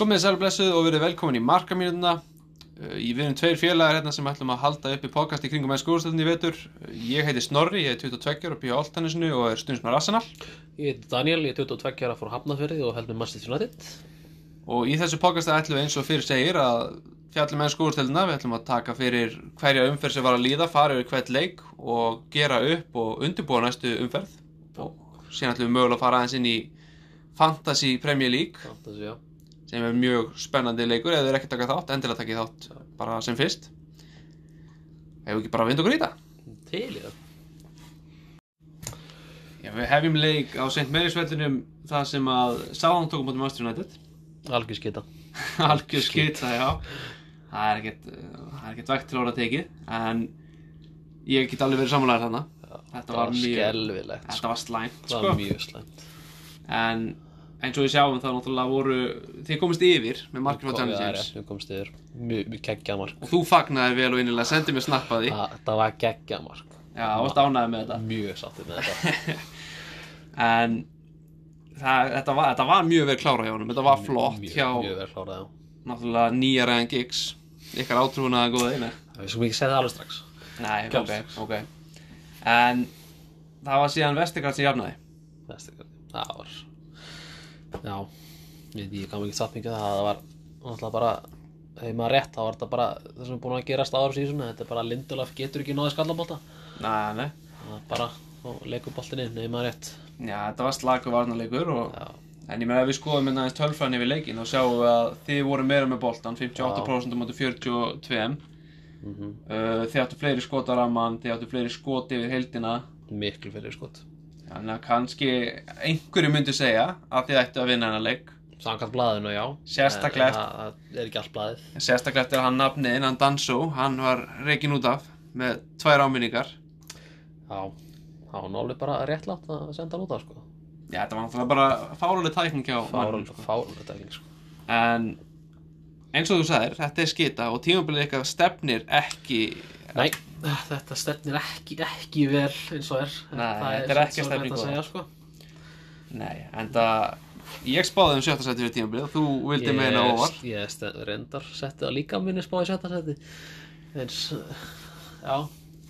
Komið sæl blessuð og verið velkomin í markamínuna Við erum tveir félagar hérna sem ætlum að halda upp í podcast í kringum með skóðstöðinni í vetur. Ég heiti Snorri, ég er 22 ára upp í Áltanisinu og er stundsmar Arsenal. Ég heiti Daniel, ég er 22 ára frá Hafnarfjörði og held með Manchester United. Og í þessu podcasti ætlum við eins og fyrir segir að fjallum með skóðstöðina Við ætlum að taka fyrir hverja umferð sem var að líða, fara yfir hvert leik og gera upp og undirbúa næstu umferð. Og síðan ætlum við mögulega að fara aðeins inn í Fantasy Premier League. Fantasy, já. Sem er mjög spennandi leikur ef þið er ekki takað þátt, endilega takið þátt bara sem fyrst Hefur ekki bara vind í þetta? Til í það. Já, við hefjum leik á St. Mary's vellinum það sem að Sáðan tókum mútið Master United Algjör skita. Algjör skita, já Það er ekkert, það er ekkert vekt til orða tekið en ég get alveg verið sammálaður þarna Þetta var mjög, skelvilegt. þetta var slæmt sko. var mjög slæmt. en eins og við sjáum þá náttúrulega voru þið komist yfir með markið frá Johnny Það James við komst yfir. Mjög, geggjað mark. og þú fagnaði vel og innilega, sendið mér snappaði Það, það var geggjað mark. Já, það varst ánæði með þetta Mjög sáttið með þetta. en það, þetta, var, þetta var mjög vel klára hjá honum þetta var flott mjög, hjá Mjög já. náttúrulega nýja Ryan Giggs ykkar átrúnaða góða einu Við skulum ekki segja það alveg strax. Nei, Gjörð. ok, ok en það var síðan sem jafnaði Næstu ykkur. Það var... Já. Ég ég gaf mikið satt mikið það. Það var náttúrulega bara... Þegar maður rétt, þá var þetta bara það sem er búin að gerast áður síðan. Þetta er bara Lindelöf getur ekki náði skallabólta. Nei, nei bara og leikur boltin inn, nefnir maður rétt. Já, þetta var slagur varnarleikur og. En ég meina ef við skoðum hérna aðeins tölfræðin yfir leikin þá sjáum við að þið voru meira með boltan 58% á móti 42 Mm -hmm. uh, Þið áttu fleiri skot á ramman, þið áttu fleiri skot yfir heildina Miklu fyrir skot. Þannig að kannski einhverju myndi segja að þið ættu að vinna hennar leik Samkvæmt blaðinu, já. Sérstaklega En Það það er ekki allt blaðið. Sérstaklega eftir að hann nafni innan Danso hann var reikin út af með tvær áminningar Já. Það var nálega bara réttlátt að senda hann út af, sko. Já, þetta var náttúrulega bara fáruleg tækning hjá Fárlega, sko. fárlega tekning, sko. En eins og þú sagðir, þetta er skita og tímabilið eitthvað stefnir ekki Nei, þetta stefnir ekki, ekki vel eins og er. Nei, þetta er ekki að góð. segja, sko. Nei, en það Ég spáði um sjötta seti fyrir tímabilið og þú vildi meina óvar Ég reyndar setti það líka minni spá í sjötta seti. Eins, já,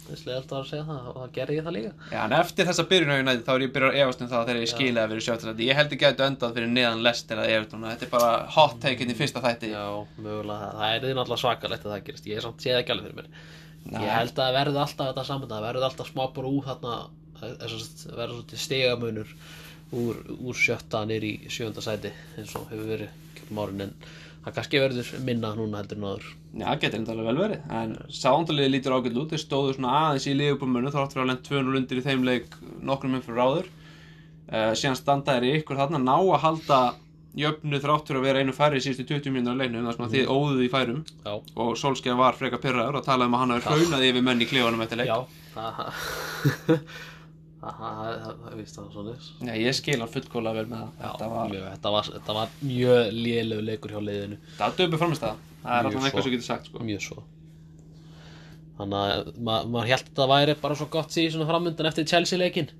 eins leðalt að segja það og það gerði ég það líka. Já, en eftir þessa byrjun á United þá er ég byrjað að efast um það þegar ég skilaði að vera sjötta seti Ég held ekki að þetta endað fyrir neðan eða Everton og Þetta er bara hot take inn í fyrsta þætti Já, mögulega, það er gerist. Ég held að það verði alltaf þetta saman, það verði alltaf smá brú þarna, það verði svona stigamunur úr, úr sjötta nýr í sjönda sæti eins og hefur verið kjöldum árin en það kannski verður minna núna heldur en áður. Já, það getur þetta alveg vel verið En sándaliði lítur ágætt út Þeir stóðu svona aðeins í liðbúrmönu Þrátt fyrir að lent 200 undir í þeim leik Nokkrum um fyrir áður uh, Síðan standa þeir í ykkur þarna Ná að halda jöfnu þrátt fyrir að vera einu færri í síðustu 20 mínútur á leiknum Það er svona þið óðuð í færum. Já, Og Solskjaer var freka pyrraður Og talaði um að hann hafi hraunaði yfir menn í klefanum eftir leik. Já, það, það, það, það, það, það svona. Já, ég skil hann fullkóla vel með það. Þetta var, Mjög, þetta var, þetta var mjög lélegu leikur hjá leiðinu. þetta var döpu framist það Það er alltaf eitthvað sem getur sagt sko. mjög svo. Þannig að ma maður held að það væri bara svo gott síðan framöndan eftir Chelsea leikin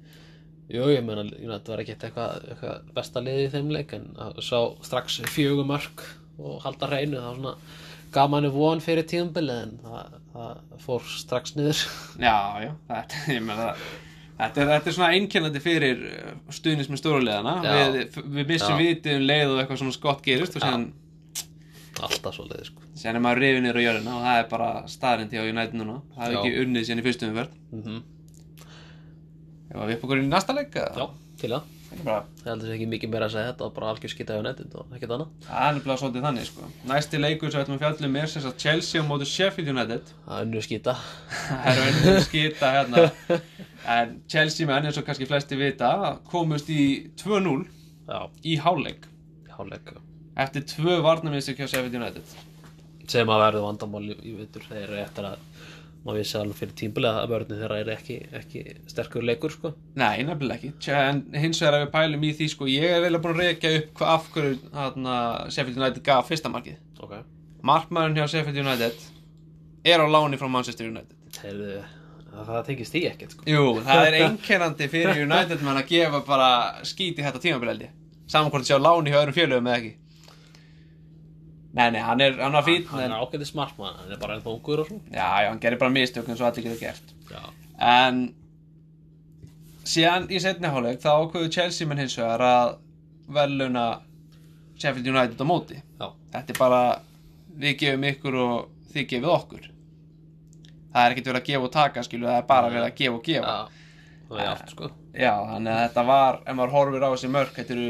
jú, ég meina, þetta var ekki eitthvað, eitthvað besta liðið í þeim leik en sá strax fjögur mörg og halda hreinu, það var svona gaf manni von fyrir tíðanbili en það, það fór strax niður. Já, já, þetta, ég meina Þetta er, þetta er svona einkennandi fyrir stuðnis með stórulegana við, við missum vitið um leið og eitthvað svona skott gerist og síðan, alltaf svo leiði sko. síðan er maður rifið niður á jörðina og það er bara staðrind hjá United núna. Það er Já. ekki unnið síðan í fyrstu umferð. Mm Ef við upp okkur í næsta leik já, til það Það. Er bara, ég heldur ekki mikið meira að segja þetta bara algjör skita hjá netið og ekkert annað. Það er nefnilega svolítið þannig sko. Næsti leikur sem við ætlum að fjallum er sem sagt Chelsea á móti Sheffield United. Það er unnu skita Það er önnur skita hérna. En Chelsea menn eins og kannski flesti vita komust í 2-0 já, í hálfleik. Háleik eftir tvö varnarminnstu hjá Sheffield United. Sem að verður vandamál í, í vittur þeir eru eftir að maður vissi alveg fyrir tímbilega að vörðin þeirra er ekki, ekki sterkur leikur sko. Nei, nefnilega ekki. En hins vegar að við pælum í því sko Ég er vel að búin að reykja upp af hverju hana, Sheffield United gaf fyrsta markið. Ok. Markmaðurinn hjá Sheffield United er á láni frá Manchester United. Heyrðu, það, tengist því ekkert sko. Jú, það er einkennandi fyrir United mann að gefa bara skít í þetta tímabildi Saman hvort það sé á láni hjá öðrum félögum eða ekki Nei, nei, hann er, hann var fín hann en, er ágætið smartmann, hann er bara ennþá ungur og svo. Já, já, hann gerir bara mistök eins og allir getur gert. Já, En síðan í setni hálfleik þá ákveðu Chelsea menn hins vegar að veluna Sheffield United á móti. Já, Þetta er bara við gefum ykkur og þið gefið okkur. Það er ekkert verið að gefa og taka skilu, það er bara verið að gefa og gefa. Já það er játt sko. Já, þannig að þetta var, ef maður horfir á þessi mörk, þetta eru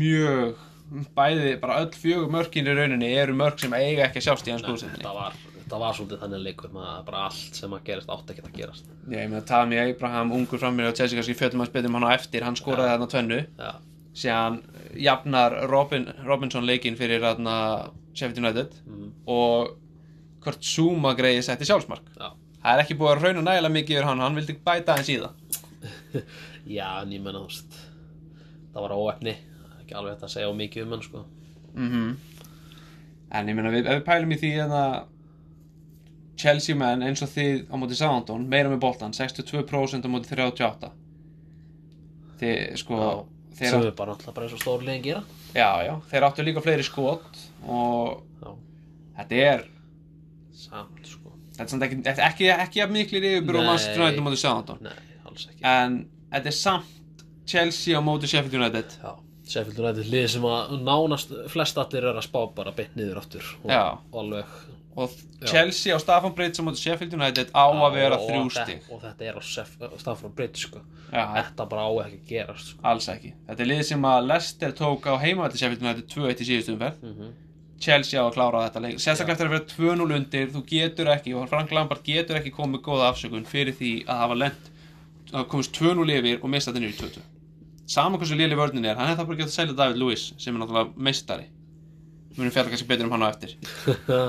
mjög, bæði, bara öll fjögur mörkin í rauninni eru mörk sem eiga ekki að sjást í hans góðsendinni. þetta var, svolítið þannig leikur maður bara allt sem að gerast átti ekki að gerast. Já, ég með að Tami Abraham, ungur frammeir á Chelsea, kannski fjöldum hans betur um hann á eftir, hann skoraði þarna tvennu, já, síðan jafnar Robin, Robinson leikinn fyrir þarna Sheffield United mm, og Kurt Zuma greiði setti sjálfsmark. já. Það er ekki búið að rauna nægilega mikið yfir hann, hann vildi bæta hans í það. já, en ég menna, það var óefni, ekki alveg hægt að segja of mikið um hann sko. Mm En ég meina, við, ef við pælum í því að Chelsea menn eins og þið á móti Southampton, meira með boltan 62% á móti 38 Þið, sko þeir, sem við bara náttúrulega bara eins og stórlegin gera. Já, já, þeir áttu líka fleiri skot og já, þetta er samt sko. þetta er ekki, ekki, ekki miklir yfirbyrð á Nei. Manchester United á móti Southampton. Nei, alls ekki. En þetta er samt Chelsea á móti Sheffield United. Já, Sheffield United lið sem að nánast flest allir er að spá bara beint niður aftur og, Já. og alveg og Chelsea á Staffan Bridge á móti Sheffield United á að vera þrjú stig og þetta er á Stafford Bridge sko Já, þetta bara á ekki að gerast sko. Alls ekki. Þetta er lið sem að Leicester tók á heimavalli Sheffield United 2-1 í síðustu umferð. mm Chelsea á að klára þetta leik. Sérstaklega eftir að vera 2-0 undir, þú getur ekki, og Frank Lampard getur ekki komið góða afsökun fyrir því að hafa lent, að komast 2-0 yfir og mista þetta í 2-2. Sama hversu liðli vörnin er, hann hefði það bara getað að selja David Lewis, sem er náttúrulega meistari. Munum fjalla kannski betur um hann á eftir.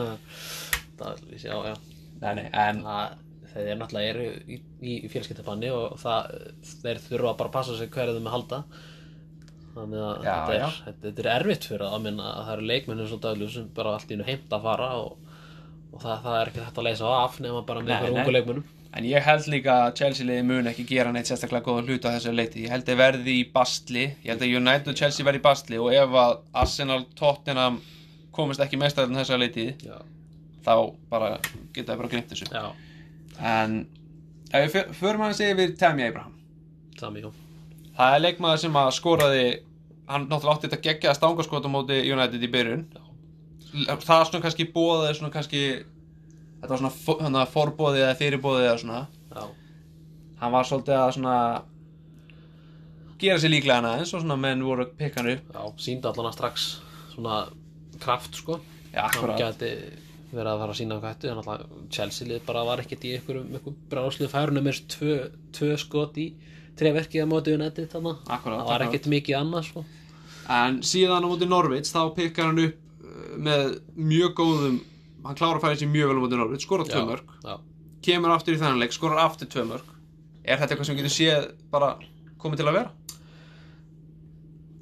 það er já, já Nei, nei, en, það, þeir eru náttúrulega eru í, í, fjölskyldabanni og það, þeir þurfa bara að passa sig hverju þeim að halda þannig að Já, þetta, er, þetta, þetta er erfitt fyrir að minna að það eru leikmenn eins og daglu sem bara allt í einu heimt að fara og, og það, það er ekki hægt að leysa af nema bara með nei. ungu leikmennum en ég held líka að Chelsea liði mun ekki gera neitt sérstaklega góða hluta á þessu leiti. Ég held að verði í bastli, ég held að United og Chelsea verði í bastli og ef að Arsenal, Tottenham komist ekki meistarinn þessu leiti, já, þá bara geta þið bara glimt þessu. Já, en ef við fyr- förum hans yfir Tammy Abraham. Sami, já. Það er leikmaður sem að skoraði hann náttúrulega átti þetta geggja stangaskot á móti United í byrjun. Það er svona kannski bóðið svona kannski þetta var svona fo- svona forbóðið eða fyrirbóðið eða svona. Já, hann var svolítið að svona gera sér líklega hana eins og svona menn voru að pikka hann upp. Já, síndi allan að strax svona kraft sko. Já, hann gæti verið að fara að sína hvað hættu en alltaf Chelsea lið bara var ekkert í einhverjum, einhverjum bráslu færunum. Með tvö, tvö skot í treverkið að móti United þannig Akkurat, það var akkurat. ekkert mikið annað sko. En síðan á móti Norvits þá pikkar hann upp uh, með mjög góðum hann klárar að færa sér mjög vel á móti Norvits skorar tvö mörg, kemur aftur í þennan leik skorar aftur tvö mörg er þetta eitthvað sem getur séð bara komið til að vera?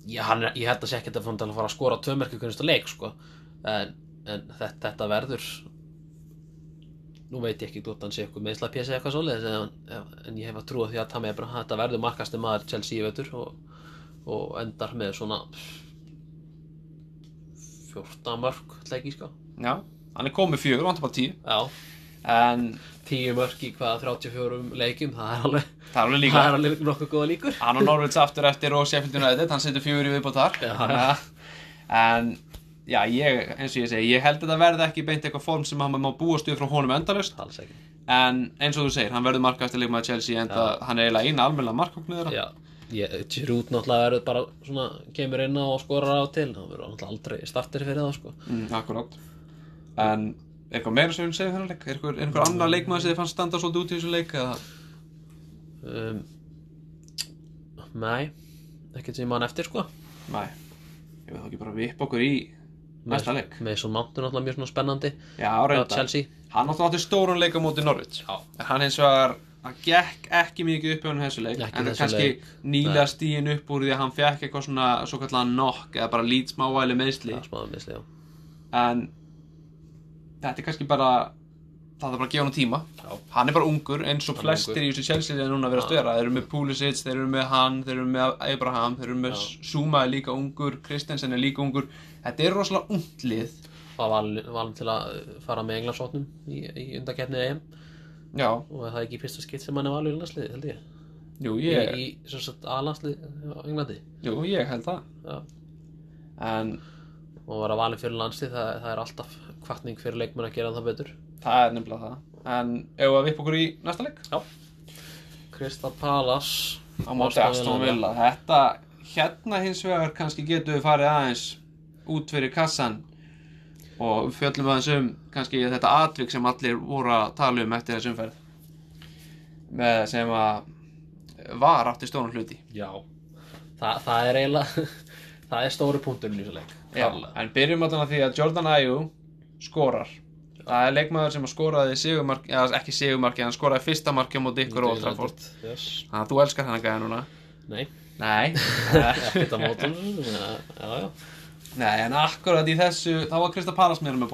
já hann, er- ég held að sé ekkert að fóna til að fara að skora tvö merkju hvernig leik sko. en, en þetta, þetta verður nú veit ég ekki hvort hann sé eitthvað meðsla pjæsi eitthvað svoleiðis en, en ég hef að trúa því að Tammy Abraham þetta verður markasti maður Chelsea í vetur og, og endar með svona 14 mörg leiki sko. Já, hann er komið fjögur, vantar bara tíu. Já, en 10 mörg í hvaða 34 leikjum, það er alveg, það er alveg það líka er alveg nokkuð góða líkur. hann og Norvits aftur eftir og Sheffield United hann setur fjögur í viðbót þar. Já, Þannig að- en já, ég, eins og ég segi ég held að þetta verði ekki beint eitthvað form sem hann má búast við frá honum endalust en eins og þú segir, hann verður markaðast leikmaður Chelsea en það, hann er eiginlega eina Já, ég, Giroud náttúrulega verður bara svona, kemur inn á og skorar á til, hann verður náttúrulega aldrei starter fyrir það sko. mm, akkurát en eitthvað meira sem við segja þennan leik er einhver, er einhver annar leikmaður sem þið fannst standa svolítið út í þessu leik eða? Um, nei, ekkert sem ég man eftir sko. Nei, ég veit þá ekki bara vipp okkur í næsta leik Mason Mount er náttúrulega mjög svona spennandi Já, Chelsea. Hann náttúrulega átti stórun leik á móti Norvits. En hann eins vegar hann gekk ekki mikið upp hann þessu leik Ekki en kannski leik. nýla stíin upp úr því að hann fekk eitthvað svona svo kallan nokk eða bara lít smávæli meðsli er en þetta er kannski bara það er bara að gefa hann tíma. Já. hann er bara ungur eins og er flestir í þessu Chelsea þegar núna verið að störa þeir eru með Pulisic, þeir eru með hann, þeir eru með Abraham þeir eru með. Zuma er líka ungur Kristensen er líka ungur. Þetta er rosalega ungt lið. Var valin til að fara með englandsóknum í, í undakeppni EM. Já, og er það ekki í fyrsta skitt sem hann er valin í landsliði, held ég? Jú, í, ég, í sem sagt A-landslið á Englandi. Jú, ég held það. Já. En og að vera valin fyrir landslið, það, það er alltaf kvartning fyrir leikmenn að gera það betur. Það er nefnilega það. En ef við vipp okkur í næsta leik? Já. Krista Palas á móti Aston Villa. Þetta hérna hins vegar kannski getum við farið aðeins út fyrir kassan og fjöllum aðeins um kannski þetta atvik sem allir voru að tala um eftir þessu umferð með sem að var átti stóran hluti. Já, Þa, það er eiginlega það er stóri punkturinn í þessu leik Já, en byrjum að því að Jordan Ayew skorar. Það er leikmaður sem að skoraði sigurmark, eða ekki sigurmarki, hann skoraði fyrsta marki á móti ykkur og Trafford. yes. þannig að þú elskar hennar gæða núna? Nei, Nei, Nei, en akkurat í þessu þá var Krista Palas meira með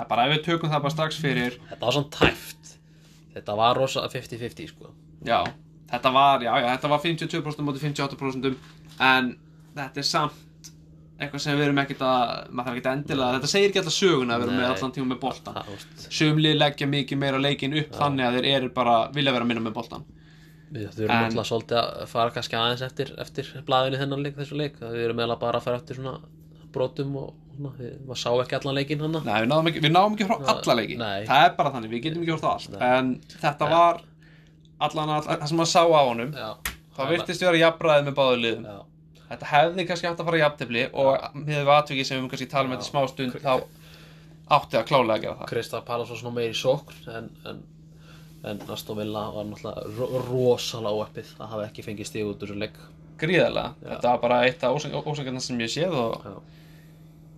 er bara ef við tökum það bara strax fyrir Þetta var svona tæft. Þetta var rosa 50-50 sko. Já, þetta var, já, já, þetta var 52% móti 58% en þetta er samt eitthvað sem við erum ekkert að maður þarf ekkert endilega, þetta segir ekki alltaf söguna að við erum með allan tíma með boltan Sumlið leggja mikið meira leikin upp þannig að þeir eru bara, vilja vera minna með boltan Við þurfum En- alltaf svolítið að fara kannski aðeins eftir, eftir blaðinu þennan leik, þessu leik. Við erum meðlega bara að fara eftir svona brotum og svona, við, maður sá ekki allan leikinn hann Nei, við náðum ekki, við náðum ekki frá alla leiki. Nei. Það er bara þannig, við getum ekki hort á allt. En þetta var allan að, það sem maður sá á honum Já, það virtist vera jafnræðið með báðu liðum. Já, Þetta hefði kannski átt að fara í jafntefli og með við atvikið sem við kannski tala um þetta smá stund þá átti að klálega að gera það. Krista Palas var svona meiri í sókn en, en, en Aston Villa var náttúrulega ro rosalega óeppið að hafa ekki fengið stíð út úr þessu leik Gríðarlega. Þetta var bara eitt af ósækjarna sem ég séð og Já.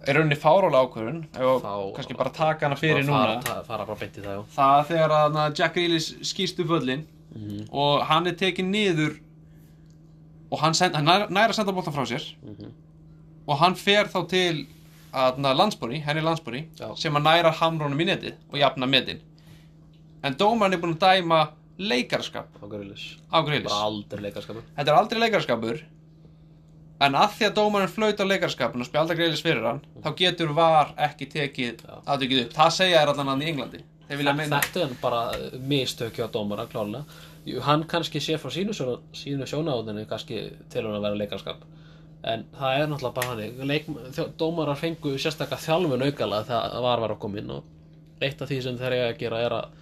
er rauninni fárálega ákvörðun og kannski bara taka hana fyrir núna. fara, fara bara beint í það, já Það þegar að Jack Grealish skýst upp völlin Mhm. og hann er tekinn niður og hann, send, hann nær, nær að senda boltan frá sér. Mhm. og hann fer þá til landsbúri, henni landsbúri sem að næra hamrónum í netið og jafna metin. En dómarinn er búinn að dæma leikarskap á Grillis þetta er aldrei leikarskapur en að því að dómarinn flaut á leikarskapin og spjalda Grealish fyrir hann þá getur var ekki tekið Já. aðtökið upp. Það segja er allan hann í Englandi. Meina þetta er bara mistökju á dómara klálega Jú, hann kannski sé frá sínu, sínu sjónaáðinu kannski til hann að vera leikarskap. En það er náttúrulega bara hann Leik, dómarar fengu sérstakka þjálfun aukala þegar var var að koma inn og eitt af því sem þeir eiga að gera er að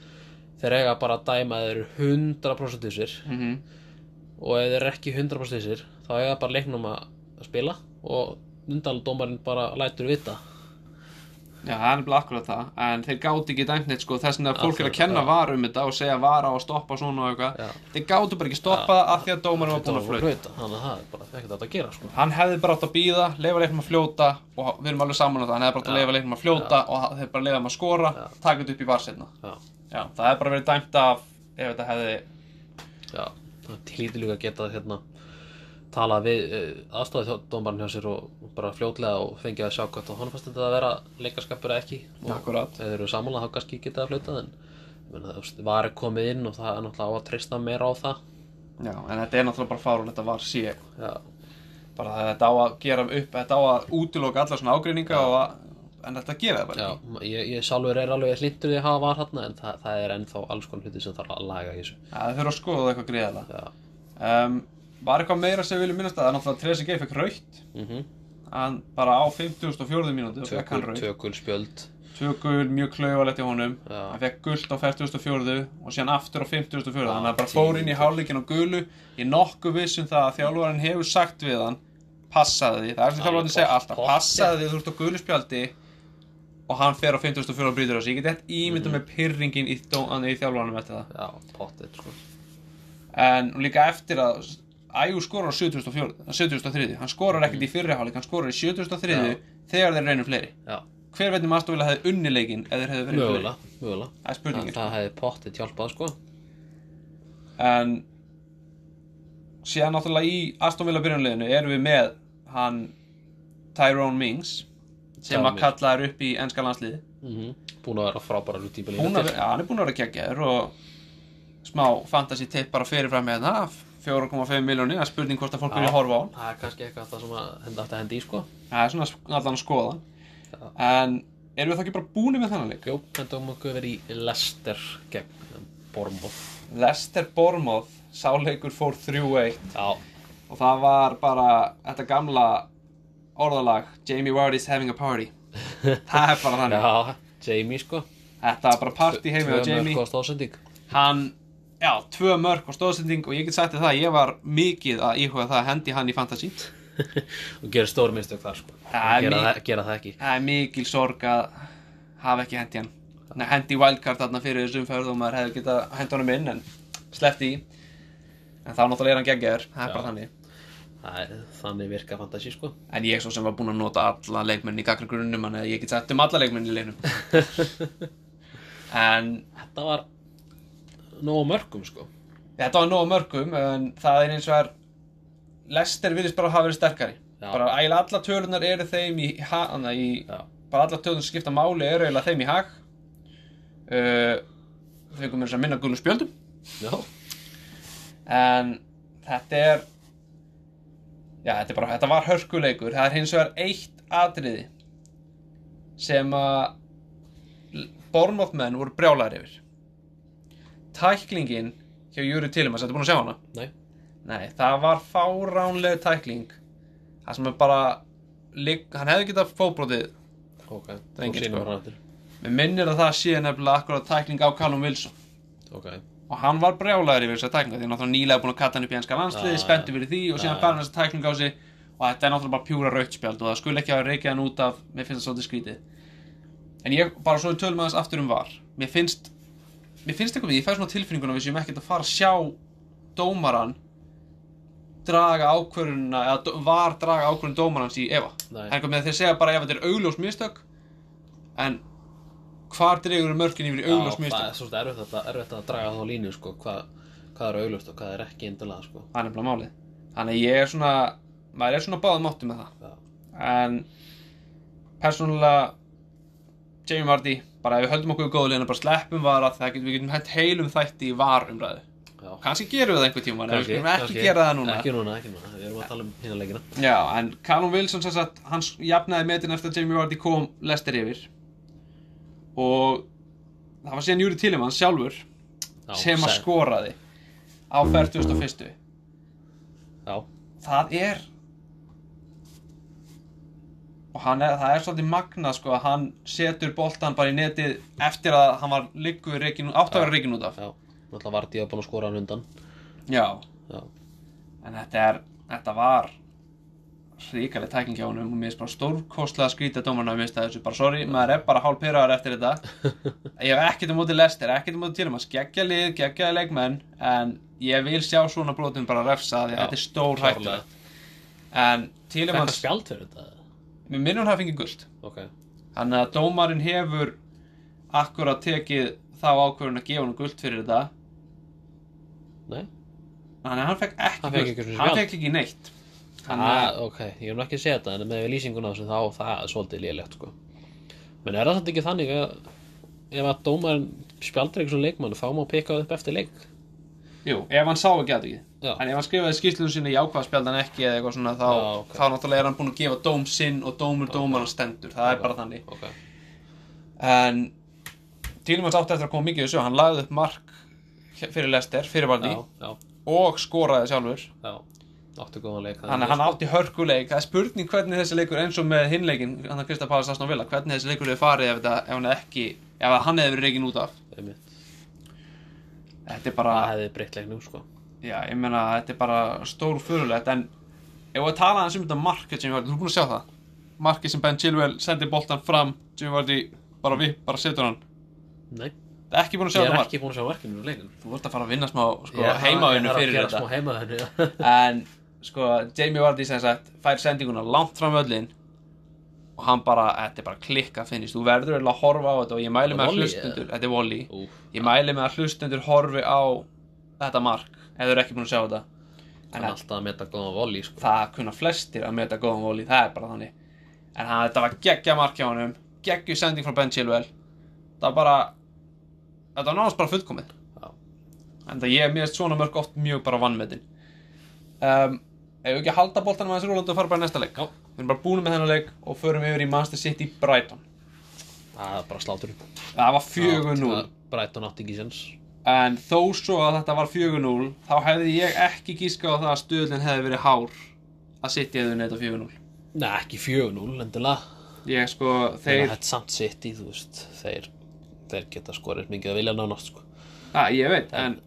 þeir eiga bara að dæma þeir eru 100% þessir mm og ef þeir eru ekki 100% þessir þá eiga bara leiknum að spila og undaldómarinn bara lætur vita Já, það er nefnilega akkurat það, en þeir gáti ekki dæmt neitt sko, þess að fólk er að kenna já. var um þetta og segja var á að stoppa svona og eitthvað. Þeir gátu bara ekki stoppa það af því að dómarinn var búinn að flauta. þannig að það er bara ekkert að gera sko. hann hefði bara átt að býða, leifa leiknum að fljóta og við erum alveg saman á það, hann hefði bara átt að leifa leiknum að fljóta og þeir bara leifa þeim að skora, taka þetta upp í varsetna Já. Já, það hefði bara verið dæmt af ef þetta hefði tala við uh, aðstofið dómarinn hjá sér og bara fljótlega og fengið að sjá hvort honum fannst þetta að vera leikaskapur eða ekki. Og Akkurat. þeir eru samanlega þá kannski geta að fljóta en veist, var komið inn og það er náttúrulega á að treysta meira á það. Já, en þetta er náttúrulega bara fárun, þetta var Já, bara þetta á að gera upp, þetta á að útiloka alla svona ágreininga að, en þetta gera það bara já ég, ég sjálfur er alveg hlindur því að hafa var þarna en það, það er ennþá alls konar hluti sem þarf að laga í þessu. Já, Var eitthvað meira sem við viljum minnast að það er náttúrulega Tresi Geir fekk raukt mhm hann bara á 50.4. mínútu fekk hann Tökul, raukt tökul spjöld tvö gul, mjög klauvalegt í honum Já. hann fekk gult á 40.4. og síðan aftur á 50.4. Já, þannig að bara fór inn í hálfleikin á gulu ég nokkuð vissum það að þjálfarinn hefur sagt við hann passaði því, það er sem þjálfarinn segja alltaf Pottþétt. passaði því þú ert á gulu spjaldi og hann fer á 50.4. og brýtur þessu ég get eitt ímynda Mhm. með pyrringin í, það Æjú skorar á 74. 73. hann skorar ekkert í fyrri hálfleik hann skorar í 73. Já. þegar þeir reynir fleiri. Já, hver veitum aðstofila hefði unni leikinn ef þeir hefði verið mögulega, mögulega. Fleiri það er Það, spurningin. Það hefði pottet hjálpað sko. En síðan náttúrulega í Aston Villa byrjunleginu erum við með hann Tyrone Mings sem að kalla er upp í enska landsliði mm Búin að vera frábæra út í já, hann er búin að vera geggjaður og smá fantasy tip bara fyrirfram með hérna 4,5 miljónir, það er spurning hvort að fólk vilja horfa á hann. Það er kannski eitthvað það sem henda átti að hendi í sko. Það er svona allan að skoða. Já. en erum við þá ekki bara búin með þennan leik? Jú, hendum okkur verið í Leicester gegn Bormoth Leicester Bournemouth, sáleikur fór 3-1 Já, og það var bara þetta gamla orðalag Jamie Vardy's having a party. Það er bara þannig. Já, Jamie sko. Þetta var bara party heimi á Tvö Jamie. mörk og stóðsending hann, já, tvö mörg og stóðsending og ég get sagt það, ég var mikið að íhuga það að hendi hann í fantasy. Og gerir stór minnstök þar sko. Ja, gera, það, gera það ekki. Það er mikil sorg að hafa ekki hendi hann. Nei, hendi wildcard þarna fyrir þessum umferð og maður hefði getað hendi honum inn en sleppti í. En þá náttúrulega er hann geggjaður, það er bara Já. þannig. Það er, þannig virka fantasi sko. En ég svo sem var búinn að nota alla leikmenn í gagnagrunnum Þannig að ég get sagt um alla leikmenn í leiknum En Þetta var nóg mörgum sko. Þetta var nóg mörgum En það er eins og er Lester virðist bara hafa verið sterkari. Já. Bara ægilega alla tölunar eru þeim í, ha- hana, í Bara alla tölunar skipta máli eru eiginlega þeim í hag. Uh, Fengum mér þess að minna gulum spjöldum. Já, En þetta er Já, þetta bara, þetta var hörkuleikur. Það er hins vegar eitt atriði sem að Bormoth menn voru brjálæðir yfir Tæklingin hjá Júri Tillemans, þetta búin að sjá hana? nei. Nei, það var fáránleg tækling. Það sem er bara ligg, hann hefði getað fótbrotið Ok, er þú engin, sýnum sko. hann aftur. Mér minnir að það sé nefnilega akkurat tækling á Callum Wilson. Ok, og hann var brjálæður yfir þessa tæklinga því hann náttúrulega nýlega búin að katta hann upp í enska landsliði Ah, spenntu fyrir því og síðan ah. fær hann þessa tæklinga á sig. Og þetta er náttúrulega bara pjúra rautspjald og það skulle ekki hafa reykjað hann út af mér finnst það svolítið skrítið. En ég bara svo við tölum aðeins aftur um var. Mér finnst mér finnst eitthvað við, ég fæ svona tilfinninguna við séum ekkert að fara að sjá dómaran draga ákvörðuna eða var draga ákvörðun dómarans í Eva. Nei. en þeir segja bara ef þetta er augljós mistök en hvar dregur mörkin yfir í augljós Já, það mistök er svolítið erfitt að, erfitt að draga þá línu sko Hvað, hvað er auglust og hvað er ekki endilega sko. Það er nefnilega málið. Þannig ég er svona maður er svona báðum áttu með það. Já, en persónulega Jamie Vardy bara ef við höldum okkur í góðu liðina bara sleppum var að það getum, við getum hægt heilum þætti í var umræðu já. Kannski gerum við það einhver tíma en við skulum ekki gera það núna. Ekki núna, ekki núna, við erum að tala um hina leikina. Já, en Callum Wilson sem sagt hann jafnaði metin eftir að Jamie Vardy kom Lester yfir. Og það var síðan Júri Tillemans sjálfur já, sem að skoraði á 41. Já, það er og hann er, það er svolítið magnað sko að hann setur boltan bara í netið eftir að hann var liggur reikin, átt að vera reikin út af. Já. Náttúrulega var ég búin að skora hann undan. Já, Já, en þetta er þetta var ríkaleg tækling hjá honum. Og mér finnst bara stórkostlega skrítið dómarna að mista þessu, bara sorry, maður er bara hálf pyrraðar eftir þetta. Ég hef ekkert um móti lester, ekkert um móti til að geggja lið, geggja leikmenn en ég vil sjá svona brotum bara refsa því að þetta er stór hættulegt en til mér hann hafa fengið guld Ok, Þannig að dómarinn hefur akkurat tekið þá ákvörðun að gefa hann guld fyrir þetta. Nei. Þannig að hann fekk ekki Hann ekki einu sinni Hann fekk ekki neitt. Þannig ah, að Ok, ég hef nú ekki séð þetta en með lýsinguna á þessu þá það er svolítið lélegt sko. Men er það samt ekki þannig að ef að dómarinn spjaldur eitthvað leikmann þá má peka upp eftir leik? Jú, ef hann sá ekki að Já. En ef hann skrifaði skýrslunum sinni í ákvað spjaldan ekki eða eitthvað svona þá, Já, ok. þá náttúrulega er hann búinn að gefa dóm sinn og dómur dómar stendur. Það er bara þannig. En Tílumans átti eftir að koma mikið þessu. Hann lagði upp mark fyrir Lester, fyrir Valdi og skoraði sjálfur. Já Áttu góðan leik Þannig að hann átti hörkuleik. Það er spurning hvernig þessi leikur eins og með hinleikin hann að Krista Pálas Aston Villa hvernig þessi leikur hefur farið ef, þetta, ef hann ekki ef hann hefði verið reikin út af. Þetta er bara, Það hefði breytt leiknum sko já ég meina þetta er bara stór fyrirlegt en ef við tala aðeins um þetta markið sem ég var, þú er búin að sjá það? Markið sem Ben Chilwell sendi boltan fram sem ég var í, bara við, bara setur hann. Nei, Það er ekki búin að sjá ég er þetta mark. ekki búin að sjá verkinu í leiknum. Þú vart að fara að vinna smá sko, heimaðinu fyrir þetta. Smá heimaðinu, En sko, Jamie Vardy sem sagt fær sendinguna langt fram völlin og hann bara, þetta er bara klikka finnist, þú verður eiginlega að horfa á þetta og ég mæli með að hlustundur, þetta er Úf, ég mæli með að hlustundur horfi á þetta mark, ef þau eru ekki búin að sjá þetta. Hann er alltaf að meta góðan volley sko. Það kunna flestir að meta góðan volley, það er bara þannig. En hann, þetta var geggja mark hjá honum. Geggju sending frá Ben Chilwell. Það var bara þetta var náttúrulega bara fullkomið. Já. en það ég er mér svona mörg oft mjög bara vannmetin um, ef við ekki að halda boltanum aðeins rúlandi og fara bara í næsta leik? Já. við erum bara búin með þennan leik og förum yfir í Manchester City Brighton. Það er bara sláturinn. Það var 4-0 Brighton átti ekki sens en þó svo að þetta var 4-0 þá hefði ég ekki gíska á það að stöðlinn hefði verið hár að sitt í hefði neitt á 4-0 Nei, ekki 4-0 endilega. Ég sko, Þeir Þetta samt sitt í, þú veist Þeir, þeir geta skorið mikið að vilja nánast sko. að ég veit en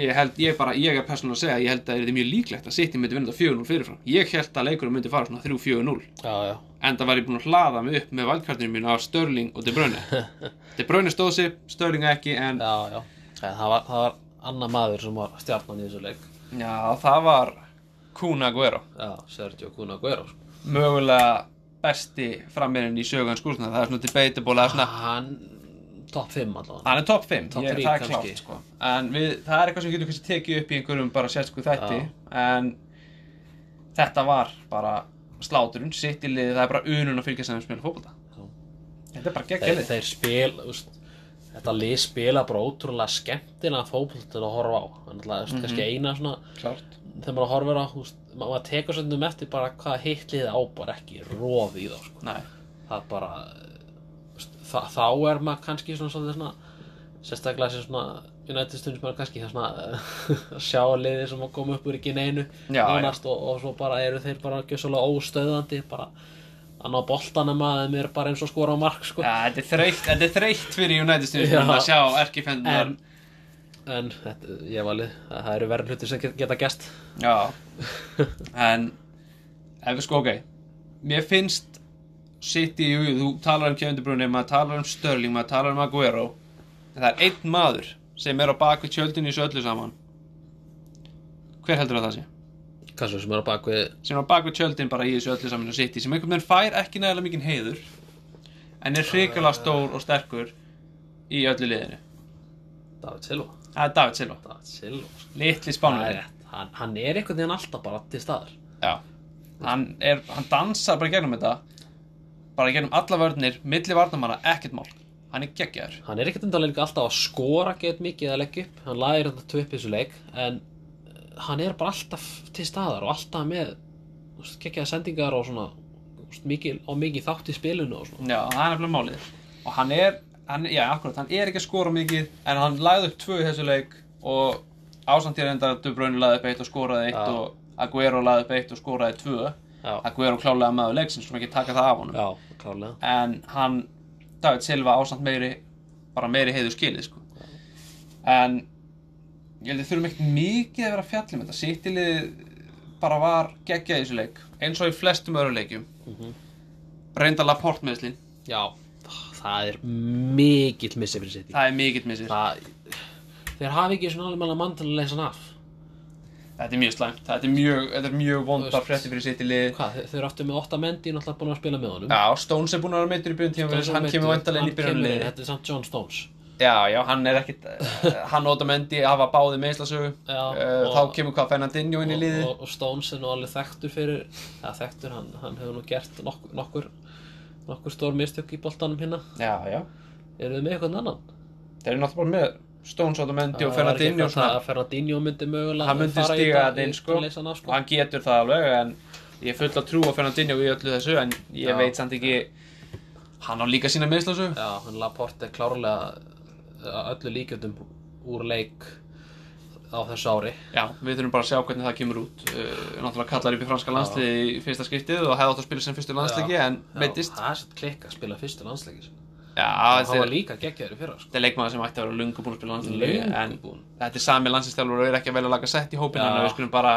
ég held, ég bara, ég er persónulega að segja ég held að það er mjög líklegt að City myndi vinna þetta 4-0 fyrirfram. Ég held að leikurinn myndi fara svona 3-4-0 Já, já. En það var ég búin að hlaða mig upp með valdkartinu mínu af Störling og De Bruyne. De Bruyne stóð sig, Störling ekki en Já, já það, var, það var annar maður sem var stjarnan í þessu leik. Já, það var Kun Aguero Já, Sergio Kun Aguero sko. mögulega besti frammeirinn í sögan skúrsna það er svona debatable svona Hann Top 5 allavega. Hann er top 5, Topp ég, þrír það er klárt sko. en við, það er eitthvað sem getur kannski tekið upp í einhverjum bara sérsku þætti. En þetta var bara sláturinn, sitt í liði það er bara unun að fylgja sem við spila fótbolta. Já. þetta er bara þeir, geggjali þeir spil úst, Þetta lið spila bara ótrúlega fótbolt til að horfa á. Þannig að mm kannski eina svona klárt. Þegar maður horfir á úst, maður tekur svolítið eftir bara hvað hitlið á bara ekki rof í þá sko. Það bara úst, þa þá er maður kannski svona, svona, svona sérstaklega sem svona United stundum maður kannski það svona að sjá liðið sem að koma upp úr ekki neinu og, og svo bara eru þeir bara gjössalega óstöðandi bara að ná boltanum að þeim er bara eins og skora á mark sko. Ja, þetta er þreytt, fyrir United Já. að sjá erkifendunar en, en þetta, ég valið að það eru verður hluti sem get- geta gest Já En ef við sko ok Mér finnst City, þú talar um Kevin De Bruyne maður talar um Sterling, maður talar um Aguero en það er einn maður sem er á bak við tjöldin í þessu öllu saman Hver heldur að það sé? Svo sem er á bakvið sem er á bak við tjöldin bara í þessu öllu saman á City sem einhvern veginn fær ekki nægilega mikinn heiður en er hrikalega stór og sterkur í öllu liðinu. David Silva. Það er David Silva, David Silva sko. litli rétt. hann, hann er einhvern veginn alltaf bara til staðar. Já, hann, er, hann dansar bara í gegnum þetta bara í gegnum alla vörnir milli varnamanna, ekkert mál. Hann er geggjaður. Hann er ekkert undanlega alltaf að skora get mikið að leggja upp. Hann lægir þetta tvö upp í þessu leik en hann er bara alltaf til staðar og alltaf með geggjaða sendingar og svona úst, mikið, og mikið þátt í spilinu og svona. Já, það er nefnilega málið. Og hann er, hann, já, akkurat, hann er ekki að skora mikið en hann lagði upp tvö í þessu leik og ásamt ég reyndar að De Bruyne lagði upp eitt og skoraði eitt Já. og Aguero lagði upp eitt og skoraði tvö. Já, Aguero klálega maður leiksins, svo ekki taka það af honum. Já en hann David Silva ásamt meiri bara meiri heiðu skilið sko. en ég held að þurfum ekkert mikið að vera að fjalla um þetta. Sittilið bara var geggjað í þessu leik eins og í flestum öðru leikjum. Mhm. reynda Laporte meðslin já, það er mikill missi fyrir sitt það er mikill missir. Það þeir hafi ekki svona alveg mann til að leysa hann af. Þetta er mjög slæmt, þetta er mjög, þetta er mjög vondar frétti fyrir sittilið þeir, þeir áttu með 8 mendi náttúrulega búin að spila með honum. Já, Stones er búin að vera meittur í byrjun tíma hann kemur vantarlega inn í byrjunlið þetta er samt John Stones já, já, hann er ekkit hann og Otamendi hafa báði meðslasögu Já, uh, og- þá kemur hvað Fernandinho inn í liði og, og, og Stones er nú alveg þekktur fyrir ja, þekktur, hann, hann hefur nú gert nokkur nokkur, nokkur stór mistök í boltanum hérna. Já, já. Eru þið með eitthvað annan? Þeir eru náttúrulega bara með Stones, Otamendi og Það var ekki Fernandinho að Fernandinho myndi mögulega hann myndi fara í inn í- sko. að leysa hann getur það alveg en ég er full að trúa Fernandinho í öllu þessu en ég Já. veit samt ekki hann á líka sína meðslasu Já, hann Laporte er klárlega að öllu líkjöndum úr leik á þessu ári. Já, við þurfum bara að sjá hvernig það kemur út. Uh, náttúrulega kallar upp í franska landsliði í fyrsta skiptið og hefði átt að spila sem fyrstu landsleiki en meittist það er svo klikk að spila fyrstu landsleiki hann þetta var er, líka geggjaður í fyrra sko. þetta er leikmaður sem ætti að vera lungu búin að spila landsliði Löngu en þetta er sami landslistjálfur og er ekki að velja að laga sett í hópin Já. en við skulum bara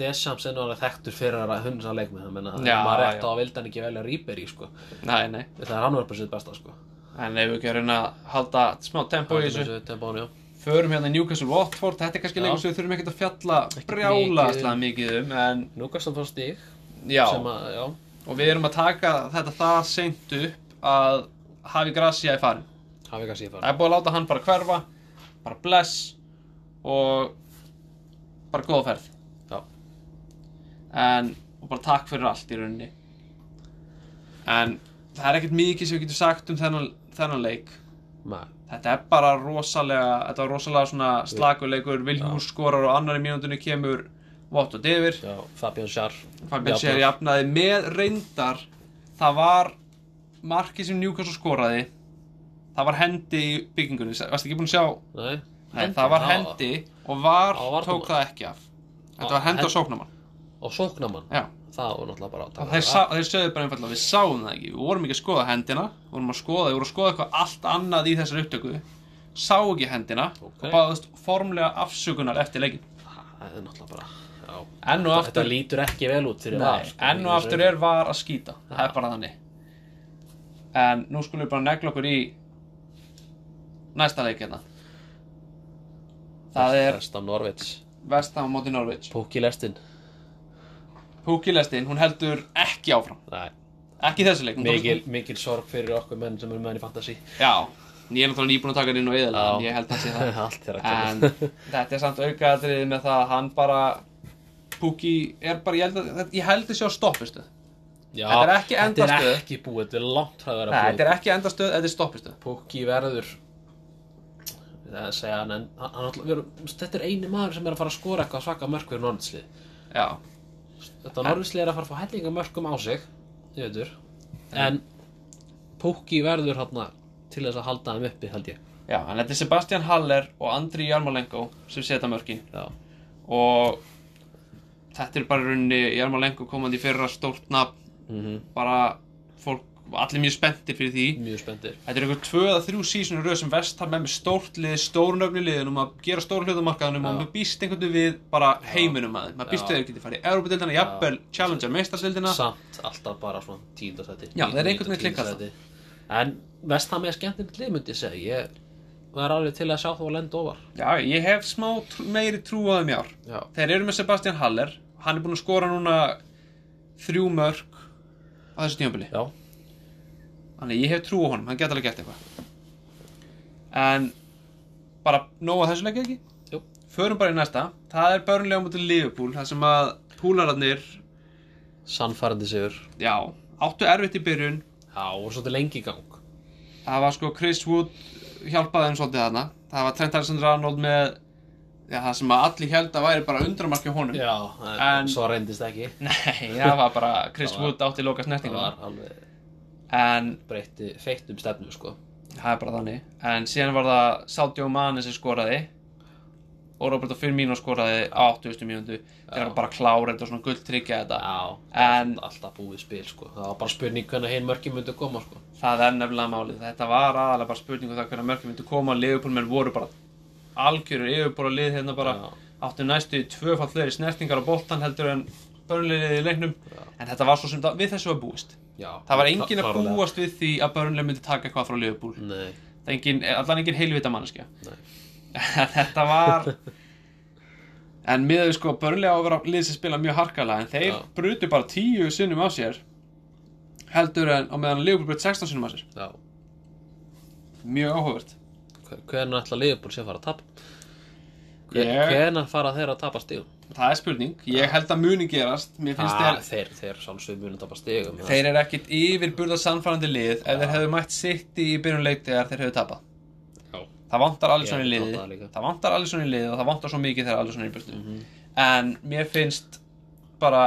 Deschamps er nú alveg þekktur fyrir að hunsa leikmið þannig að Já, maður rétt á að vildi hann ekki velja Rýberi sko. Nei, nei, er en ef við ekki að reyna að halda smá tempo í þessu já. förum hérna Newcastle Watford þetta er kannski Já. leikur sem við þurfum ekkert að fjalla brjála mikið. um en hann fór já, og við erum að taka þetta það seint upp að hafi Gracia í farin hafi ekki að síða það er búið að láta hann bara hverfa bara bless og bara góða ferð Já. en og bara takk fyrir allt í rauninni en það er ekkert mikið sem við getum sagt um þennan, þennan leik. Nei, Þetta er bara rosalega, þetta var rosalega svona slaguleikur, Vilhús skorar og annar í mínúndunni kemur yfir. já, Fabian Schär Fabian Sér jafnaði. Með reyndar, það var markið sem Newcastle skoraði, það var hendi í byggingunni. Varst ekki búin að sjá? Nei, Nei, það var hendi og var, varnarmann. tók það ekki af. Þetta var hendi á hend- sóknamann Og sóknamann já Það var náttúrulega bara taka þeir, það sögðu bara einfallega, við sáum það ekki, við vorum ekki að skoða hendina, við vorum að skoða, við vorum að skoða eitthvað allt annað í þessari upptöku, sá ekki hendina Ok. og baðast formlega afsökunar eftir leikin. Það er náttúrulega bara já. Enn og aftur- Þetta lítur ekki vel út fyrir Nei, sko, enn og aftur er var að skýta, það er bara þannig. En nú skulum við bara negla okkur í næsta leik hérna. Það er Vestam Norvits Vestam á móti Norvits. Púki lestin Púkilestin, hún heldur ekki áfram, Nei, ekki þessu leik. mikil, mikil sorg fyrir okkur menn sem eru með henni fantasy Já, ég er náttúrulega nýbúin að taka hann inn og eðala, Já. en ég held að sé það. En þetta er samt aukaðatriðið með það að hann bara Pukki er bara, ég held að þetta- ég held að sjá stoppistuð Já, Þetta er ekki Þetta endastöð. er ekki búið, þetta er langt að vera búið þetta er ekki endastuð, þetta er stoppistuð Pukki verður það að segja hann en hann, hann, þetta er eini maður sem er að fara að skora eitthvað svaka mörk þetta Norðslið er að fara að fá hellinga mörkum á sig veitur. En Pukki verður hann til þess að halda þeim uppi held ég. Já, en þetta er Sebastian Haller og Andri Jarmolenko sem setja mörkin já, og þetta er bara í rauninni Jarmolenko komandi fyrra stórt nafn. Mm bara fólk, allir mjög spenntir fyrir því. Mjög spenntir. Þetta er eða þrjú sísonu röð sem vest har með með stórt lið, stórnöfni liðin um að gera stór hlutamarkaðanum og maður býst einhvern veginn við bara heiminum að þeim. Maður býst við þeir geti farið í Európa-dildina, jafnvel Challenger meistarstildina. samt alltaf bara svona tíundasæti Já, það er einhvern veginn klikkað en Vestham er skemmtilegt lið myndi ég segja. Ég var alveg til að sjá þú að lenda ofar. Já, ég hef smá trú, meiri trú á með að núna þrjú mörg á þessu tímabili. Þannig ég hef trú á honum, hann geta alveg gert eitthvað. En bara nóg að þessu leikja ekki? Jú. Förum bara í næsta. Það er börnlega mútið Liverpool, það sem að púlararnir sannfærandi sigur já, áttu erfitt í byrjun já, og svolítið lengi í gang það var sko Chris Wood hjálpaði þeim svolítið þarna það var Trent Alexander-Arnold með já, það sem að allir held að væri bara undramarki honum já, en, En- svo reyndist ekki nei, það var bara Chris Það Wood átti loka það snertinguna var alveg en breytti feitt um stefnu sko. Það er bara þannig. En síðan var það Sadio Mane sem skoraði og Roberto Firmino skoraði á 80. mínútu þeir eru bara þetta og svona gulltryggja þetta. Já, En- alltaf búið spil sko. Það var bara spurning hvernig hinn mörki myndi koma sko. Það er nefnilega málið. Þetta var aðalega bara spurning um hvernig mörgum myndi koma. Leopoldmenn voru bara algjörur yfirbúra lið hérna bara. Já. áttu næstu tvöfall fleiri snertingar á boltan heldur en börnlegið í leiknum. Já. En þetta var svo sem það, við þessu var búist. Já, það var engin að klárlega. búast við því að börnleg myndi taka eitthvað frá Leopold nei, það er engin, allan engin heilvita manneskja. Nei. þetta var en miðað við sko börnlega á að vera lið sem spila mjög harkalega en þeir Já. brutu bara tíu sinnum á sér heldur en á meðan Leopold brut 16 sinnum á sér. Já. Mjög áhugavert. Hvernig ætla liðbúl sé að fara að tapa Hvernig fara þeir að tapa stigum? Það er spurning, ég held að muni gerast. Mér finnst Ah, þeir þeir, þeir sálsögum munu tapa stigum þeir eru ekkit yfir burða sannfærandi lið. Ef þeir hefðu mætt sitt í byrjun leik þegar þeir hefðu tapað. Já, það vantar allir svona í liði það vantar allir svona í liði og það vantar svo mikið þegar allir svona í burtu. Mhm. en mér finnst bara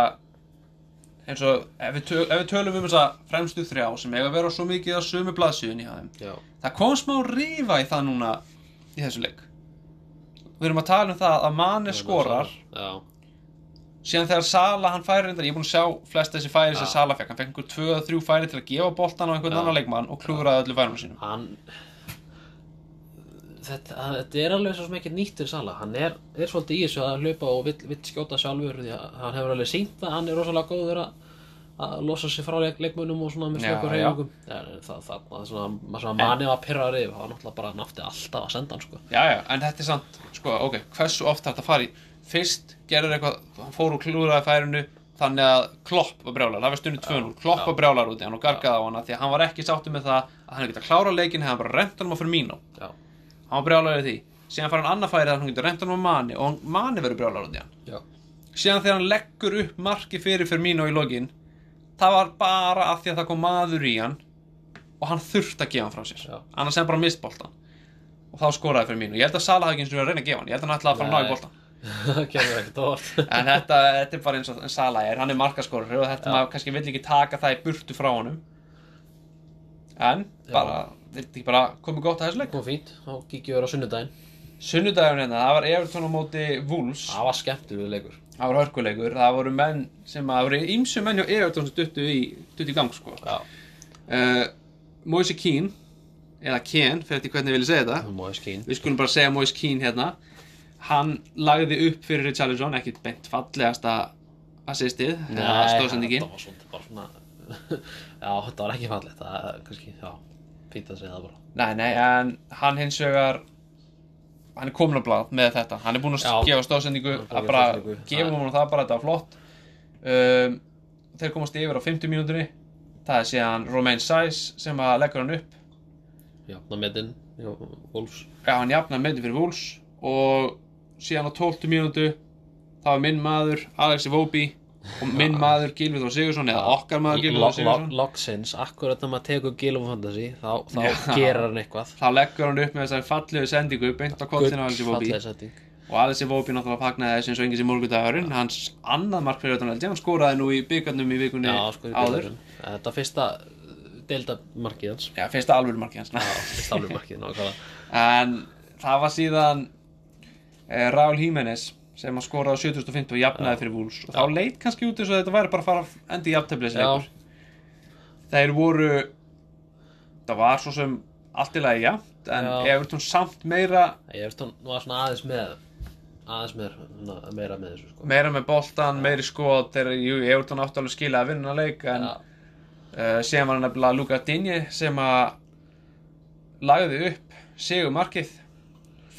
eins og ef við, töl, ef við tölum um þessa fremstu þrjá sem eiga að vera svo mikið á sömu hjá þeim. Já, það kom smá rífa í það núna í þessu leik við erum að tala um það að Mane skorar. Já, síðan þegar Sala hann færi reyndar, ég er búin að sjá flest þessi færi sem. Sala fekk, hann fekk einhver 2-3 færi til að gefa boltan á einhvern Já. annan leikmann og klúðraði öllu færum sínum. Hann þetta, þetta er alveg svo ekki nýtt fyrir Sala hann er, er svolítið í þessu að hlaupa og vill, vill skjóta sjálfur því að hann hefur alveg sínt að hann er rosalega góður að að losa sig frá leik, leikmunum og svona með já. reyfingum það, það, svona, maður svona manni var pyrraður yfir. Það var náttúrulega bara nátti alltaf að senda hann sko. já, já, en þetta er samt, sko, ok, hversu oft er þetta að fara í? Fyrst gerður eitthvað, hann fór úr klúðraði færinu þannig að Klopp var brjálar, það var stundu 2-0 Klopp var brjálar út í hann og gargaði á hana því að hann var ekki sáttu með það að hann geta klára leikin hefði hann bara rent hann á fyrir mínu já, hann var brjálar í því, síðan fær hann annað færi að hann getur rent hann á manni og hann- Mane verður brjálar út í hann síðan þegar hann leggur upp marki fyrir Firmino í lokin það var bara af því að það kom maður í hann og hann þurfti að gefa hann frá sér. Já. annars sem bara mist boltan og þá skoraði Firmino ég held að Sala hafði ekki eins og verið að reyna að gefa hann. Ég held að hann ætlaði að fara að ná í óvart en þetta, þetta er bara eins og Sala er. Hann er markaskorur og þetta Já. maður kannski vill ekki taka það í burtu frá honum. En bara, vildi ekki bara komið gott að þessu leik. Kom fínt, kíkjum við á sunnudaginn. Sunnudagur hérna, það var Everton á móti Wolves. Það var skemmtilegu leikur Það var hörkuleikur, það voru menn sem að, það voru ímsu menn hjá Everton sem duttu í, duttu í gang sko. Uh, Moise Keane eða Ken, fyrir því hvernig ég vilja segja þetta. Við skulum bara segja Moise Keane hérna. Hann lagði upp fyrir Richarlison ekkit beint fallegasta assistið eða stóðsendingin þetta var svona, bara svona já, þetta var ekki fallegt það er kannski, já, fínt að segja það bara. Nei, nei, en hann hins vegar hann er komin á blað með þetta. Hann er búinn að Já. gefa stóðsendingu að að bara stóðsendingu. gefa Það- hún það bara, þetta var flott. Um, þeir komast yfir á 50 mínúturni það er síðan Romain Saiz sem að leggur hann upp. Jafna metin, já, Wolves. Já, hann jafnaði meiti fyrir Wolves. Og síðan á 12 mínútu þá er minn maður Alexi Vóbi og minn maður Gilvið Þór Sigursson eða okkar maður Gilvið Þór Sigursson loksins, akkurat þegar maður tekur Gilum Fantasy þá, þá Já. gerir hann eitthvað. Þá leggur hann upp með þessari fallegu sendingu beint á kollinu á Alexi Vóbi. og Alexi Vóbi náttúrulega fagnaði þessu eins og engins í morgundagurinn. Hans annað mark fyrir þetta hann skoraði nú í byggarnum í vikunni já, áður. þetta fyrsta deildamarkið hans. Já, fyrsta alvöru markið hans. Já, fyrsta alveg markið, nákvæmlega. En það var síðan eh, Raúl Jiménez sem að skora á 7050 og jafnaði fyrir Wolves. Og þá leit kannski út eins og þetta væri bara að fara að enda í jafnteflisleikur. Þeir voru það var svo sem allt í lagi jafnt en Já. Everton samt meira hún var svona aðeins með aðeins svona, meira með þessu sko. meira með boltan, meiri skot þegar jú, Everton átti alveg skila að vinna leik en uh, síðan var nefnilega Luka Dinje sem að lagði upp sigur markið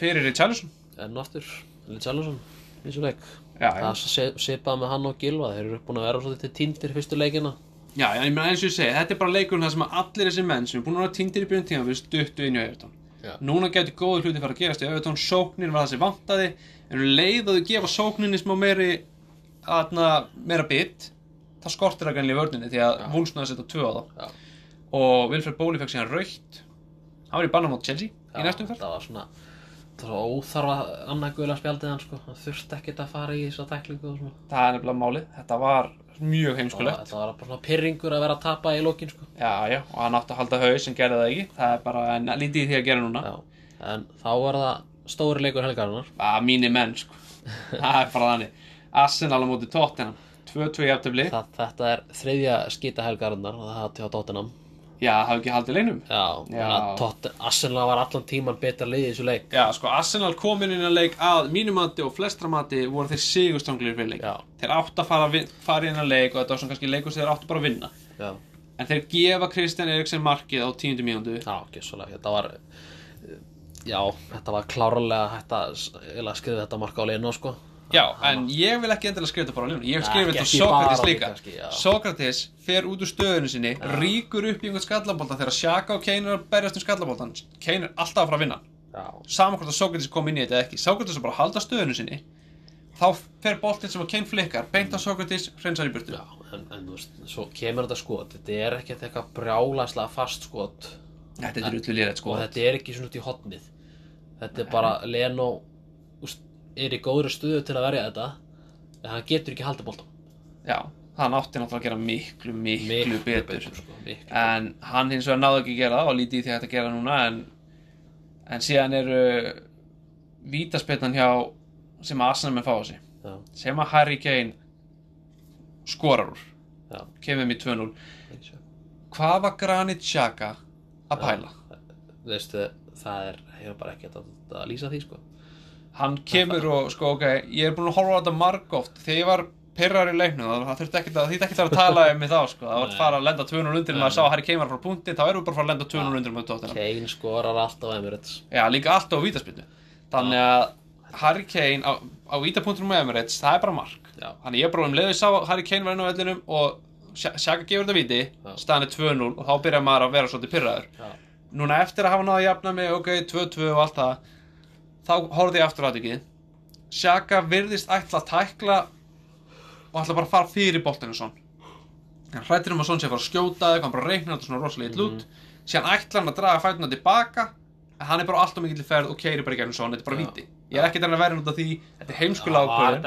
fyrir Richarlison. En aftur, Richarlison í þessu leik já, það svipað með hann og Gilva þeir eru búin að vera svolítið týndir fyrstu leikina Já, já, ég meina eins og ég segi, þetta er bara leikurinn þar sem allir þessi menn sem er búin að vera týndir í byrjun tíma við stuttu inn í. Já. Núna getur góður hluti fara að gerast í Evertón, sóknin var það sem vantaði, en leið að þau gefa sókninni smá meiri, aðna, meira bit, það skortir að ganlega í vörninni því að Wolfsnaði setja tvö á. Já. Og Wilfred Bóli fekk síðan raukt, hann var í banna mot Chelsea í næstum fyrr. Það var það óþarfa annað guðla spjaldið hann sko. hann þurfti ekkert að fara í þessa tæklingu Það er nefnilega málið, þetta var mjög heimskulegt. þetta var bara svona pyrringur að vera að tapa í lókin sko. Já, já, og hann átti að halda haus sem gerði það ekki, það er bara lítið í því að gera núna. Já. en þá var það stóri leikur helgarinnar að mínir menn sko það er bara þannig Arsenal á móti Tottenham 2-2 jafntöfli já, það, þetta er þriðja skita helgarinnar og það hafa Tottenham hafa ekki haldið leinum já, Já. já. Arsenal var allan tíman betra liðið í þessu leik. Já, sko, Arsenal komin inn að leik að mínum mati og flestra mati voru þeir sigurstanglir fyrir leik. Já, þeir áttu að fara, fara inn að leik og þetta var svona kannski leikur sem þeir áttu bara að vinna. Já, en þeir gefa Kristján Eriksen markið á tíundu mínútu. Já, ekki svolítið þetta var já, þetta var klárlega hægt að s- eiginlega skrifa þetta marka á leinu sko já, en ég vil ekki endilega skrifa þetta bara á línuna ég vil skrifa þetta á því líka. kannski, já. Sokrates fer út úr stöðunu sinni ríkur upp í einhvern skallabolta þegar Sjaka og Kane er að berjast um skallaboltan Kane er alltaf að fara að vinna. Já, saman hvort að Sókrates kom inn í þetta eða ekki. Sókrates er bara að halda stöðunu sinni. Þá fer boltinn sem að Kane flikkar beint á Sókrates, hreinsar í burtu. Já en, en þú veist, svo kemur þetta skot. Þetta er ekkert eitthvað brjálæslega fast skot. Þetta er drullu lýrætt sko og þetta er ekki svona út í hotnið þetta er bara Leno úst, er í góðri stuðu til að verja þetta en hann getur ekki haldið boltan já, hann átti náttúrulega að gera miklu, miklu, betur, sko, miklu en hann hins vegar náði ekki að gera það og lítið í því að þetta gera núna en, en síðan eru vítaspilnan hjá sem að með fá já, sem að Harry Kane skorar úr. Já, kemur með 2-0 ekki svo. hvað var Granit Xhaka að pæla? veistu, það er hefur bara ekki að, að lýsa því sko hann kemur og sko ok ég er búin að horfa á þetta margóft. Þegar ég var pyrrar í leiknum það þurfti ekki að, ekki að tala um mig þá sko. Það var að fara að lenda 200 undir en maður sá að Harry Kane var frá punkti þá erum við bara að fara að lenda 200 undir með tóttina Kane skorar alltaf Emirates. Já líka alltaf á vítaspilnu þannig að Harry Kane á, á vítapunktunum með Emirates það er bara mark. Já, þannig ég bara um leiðu sá Harry Kane var inn á vellinum og Sjaka gefur þetta víti Já. staðan er 2-0 og þá byrjar maður að vera svolítið pyrraður núna eftir að hafa náða jafna mig ok, 2-2 og allt það þá horfði ég aftur á þetta Sjaka virðist ætla að tækla og ætla bara að fara fyrir boltinu svon hann hrættir um að svon sé að fara að skjóta eitthvað hann bara reiknar þetta svona rosalega illa út. Síðan ætla hann að draga fætuna tilbaka en hann er bara alltaf mikill ferð og keiri bara í gegnum svon þetta er bara Já. víti. Ég er ekki þannig að vera út af því þetta er heimskulega var ákvörðin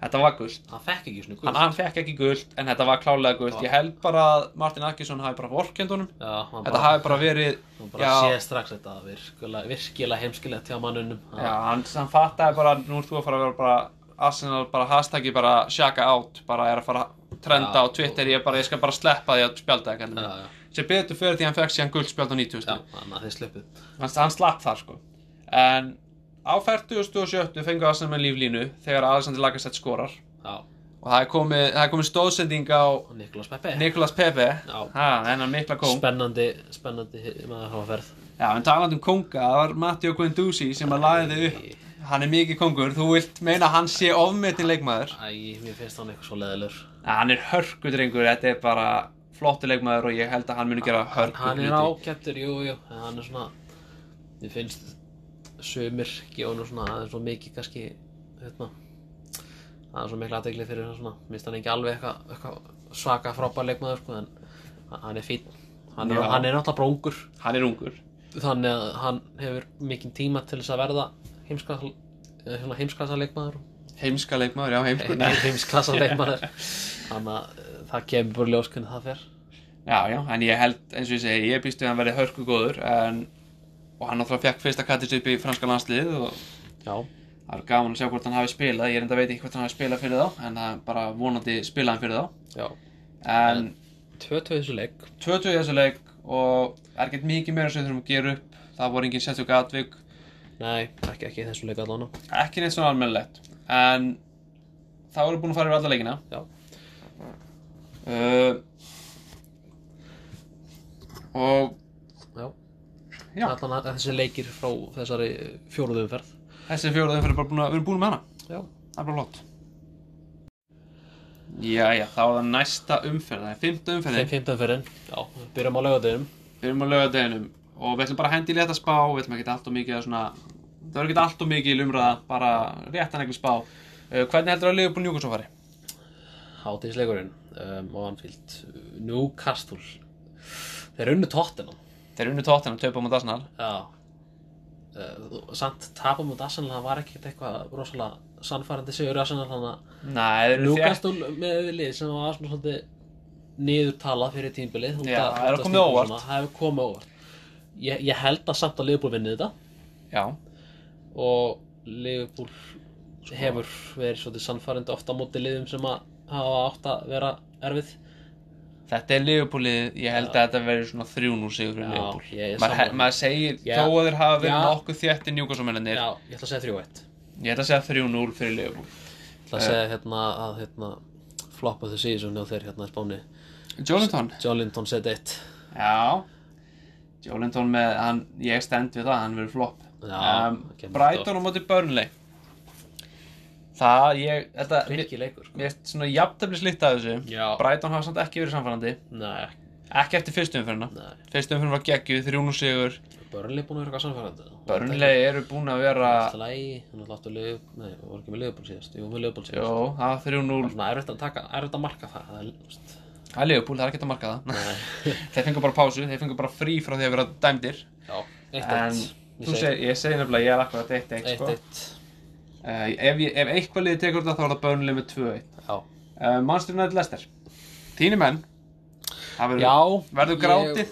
þetta gullt Þetta var gult. Hann fekk ekki svona hann, gult. Hann fekk ekki gult en þetta var klálega gult. Já. Ég held bara að Martin Akesson hafi bara vorkend honum. Já, hann Þetta hafi bara verið hann bara já. sé strax þetta virkilega, virkilega heimskilegt hjá mannunum Já, hann, hann fattaði bara Nú ert þú að fara að vera bara Arsenal bara hashtaggi bara shaka out bara er að fara að trenda Já. á Twitter ég, bara, ég skal bara sleppa því að spjálta já, það já, sem betur fyrir því að hann fekk síðan guld spjált á 90 já, hann, hann slapp þar sko. En á 40.70 fengu Arsenal með líflínu þegar Alexander Lacazette skorar. Já, og það er komið, það er komið stóðsending á Niklas Pepe. Nicolas Pepe. Já. ha, þennan mikla kóng. Spennandi, spennandi maður hafa ferð. Já, en talandi um konga, það var Matteo Guendouzi sem að lagði upp. Hann er mikið kongur, þú vilt meina að hann sé ofmetin leikmaður? Æ, mér finnst hann eitthvað svo leðilur Ja, hann er hörkudrengur, þetta er bara flottu leikmaður og ég held að hann muni gera hörku Hann er ágættur, jú, jú. En hann er svona Mér finnst sumir gefa nú svona aðeins svo mikið kannski hérna aðeins svo mikla aðtegli fyrir hann svona. Mér finnst hann ekki alveg eitthvað eitthva svaka frábær leikmaður sko, en hann er fín hann er, hann er náttúrulega bara ungur. Hann er ungur. Þannig að hann hefur mikinn tíma til þess að verða heimsklassa, heimsklassa leikmaður. Heimska leikmaður, já, heimskur Nei, heimsklassa leikmaður. Þannig að eh, það kemur bara ljós hvernig það fer. Já, já, en ég held, eins og ég segi, ég býst við að hann verði hörku góður en, og hann náttúrulega fekk fyrsta kattis upp í franska landslið og Já, það er gaman að sjá hvort hann hafi spilað, ég enda veit ekki hvort hann hafi spilað fyrir þá, en það er bara vonandi spilað hann fyrir þá, já. En Tvö tvö þessu leik. 2-2 í þessu leik og er ekkert mikið meira sem þurfum að gera upp, það voru engin sérstök atvik, Nei, ekki, ekki þessu leik allan ekki neitt svona almennilegt, en erum við búin að fara yfir alla leikina. Uh, og allan að þessi leikir frá þessari fjóruðu umferð. Þessi fjóraðum fyrir bara búin að, við erum búin með hana. Já. Það er bara flott. Jæja, þá er það næsta umferð Það er fymta umferðin. Fimmta umferðin. Já, við byrjum á laugardeginum. Við erum á laugardeginum Og við ætlum bara að hendi í létta spá Við ætlum ekki allt og mikið að svona Það verður ekki allt og mikið í lumraða Bara réttan ekki spá. Uh, Hvernig heldur að liða búin njúkast svo fari? Hátíðisleikurinn um, og Anfield. Newcastle. Þeir unnu tóttina Þeir unnu tóttina, töpa mútið Arsenal. Já. Uh, Samt tapum út Arsenal Það var ekkert eitthvað rosalega sannfærandi sigur í Arsenal Þannig að Newcastle með lið sem var svona svolítið niður talað fyrir tímbilið Já, það að komið óvart. Það hefur komið óvart. Ég, ég held að samt að Liverpool vinni þetta. Já, og Liverpool hefur verið svolítið sannfærandi ofta á móti liðum sem að hafa átt að vera erfið þetta er Liverpoolið Ég held að þetta verður svona 3-0 sigur fyrir er Maður segir, Já. þó að þeir hafa verið nokkuð þéttir njúkastómennir Já, ég ætla að segja 3-1 Ég ætla að segja 3-0 fyrir Liverpool. Ég ætla að segja hérna að hérna flop of the season og þeir hérna í spáni Jolinton Jolinton set 1 Já. Jolinton með, hann, ég stend við það, hann verður flop um, Brighton á móti Burnley Það, ég, þetta mér Rikki leikur sko. mér finnst svona jafntefli slitt af þessu. Já. Brighton hafa samt ekki verið samfærandi Nei, Ekki eftir fyrstu umfyrirna nei. Fyrstu umfyrirna var geggjuð, 3-0 sigur. Burnley búin að vera eitthvað sannfærandi? Burnley eru búin að vera Alltaf lægi, hann er láttu liðu Nei, það var ekki með liðbúl síðast. Jú, með liðbúl síðast. Jó, það var 3-0 Svona erfitt að taka, erfitt að marka það Það er, veist. Það er Liverpool, það er ekki að marka það. Þeir fengur bara pásu, þeir fengur bara frí frá því að vera dæmdir. Já, En 1-1 þú seg, ég segi nefnilega, ég er akkurat 1-1 sko. 1-1 uh, ef, ég- ef eitthvað liði tekur þetta þá er það Burnley með 2-1 Já, uh, Manchester United Leicester. Þínu menn? Verður, grátið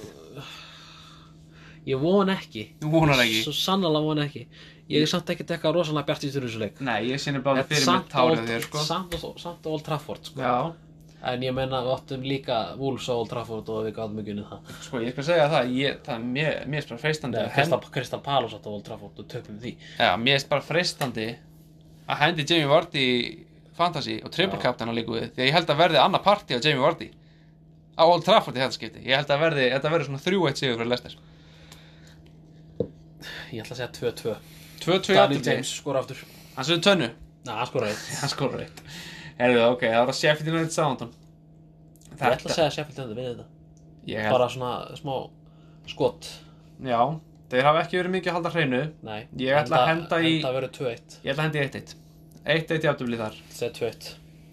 Ég, ég von ekki. Þú vonar ekki? Svo sannlega von ekki. Ég er samt ekkert eitthvað rosalega bjart í þessu leik. Nei, ég sinni bara fyrir mig tárið þér sko. Samt og- samt á Old Trafford sko. Já, En ég meina við áttum líka Wolves á Old Trafford og við gáðum ekki unnið það. Sko ég skal segja það ég, það er mér, mér er bara freistandi að Crystal Palace átt á Old Trafford og töpum því. Já, mér er bara freistandi að hendi Jamie Vardy Fantasy og triple captain að líka við því að ég held að verði annað party á Jamie Vardy. Á Old Trafford í þetta skipti. Ég held að verði, þetta verði svona 3-1 sigur fyrir Leicester. Ég ætla að segja 2-2 2-2 Danny jafntefli. James skora aftur. Hann séu tönnu. Ná, hann skora eitt. Hann skorur eitt. Herðu, ok, það var að Sheffield United Southampton Ég ætla að segja Sheffield United við þetta. Bara svona smá skot. Já, þeir hafa ekki verið mikið að halda hreinu. Nei Ég ætla að henda í- Enda verður 2-1 Ég ætla að hendi í 1-1 1-1 jafntefli þar. Ég segja 2-1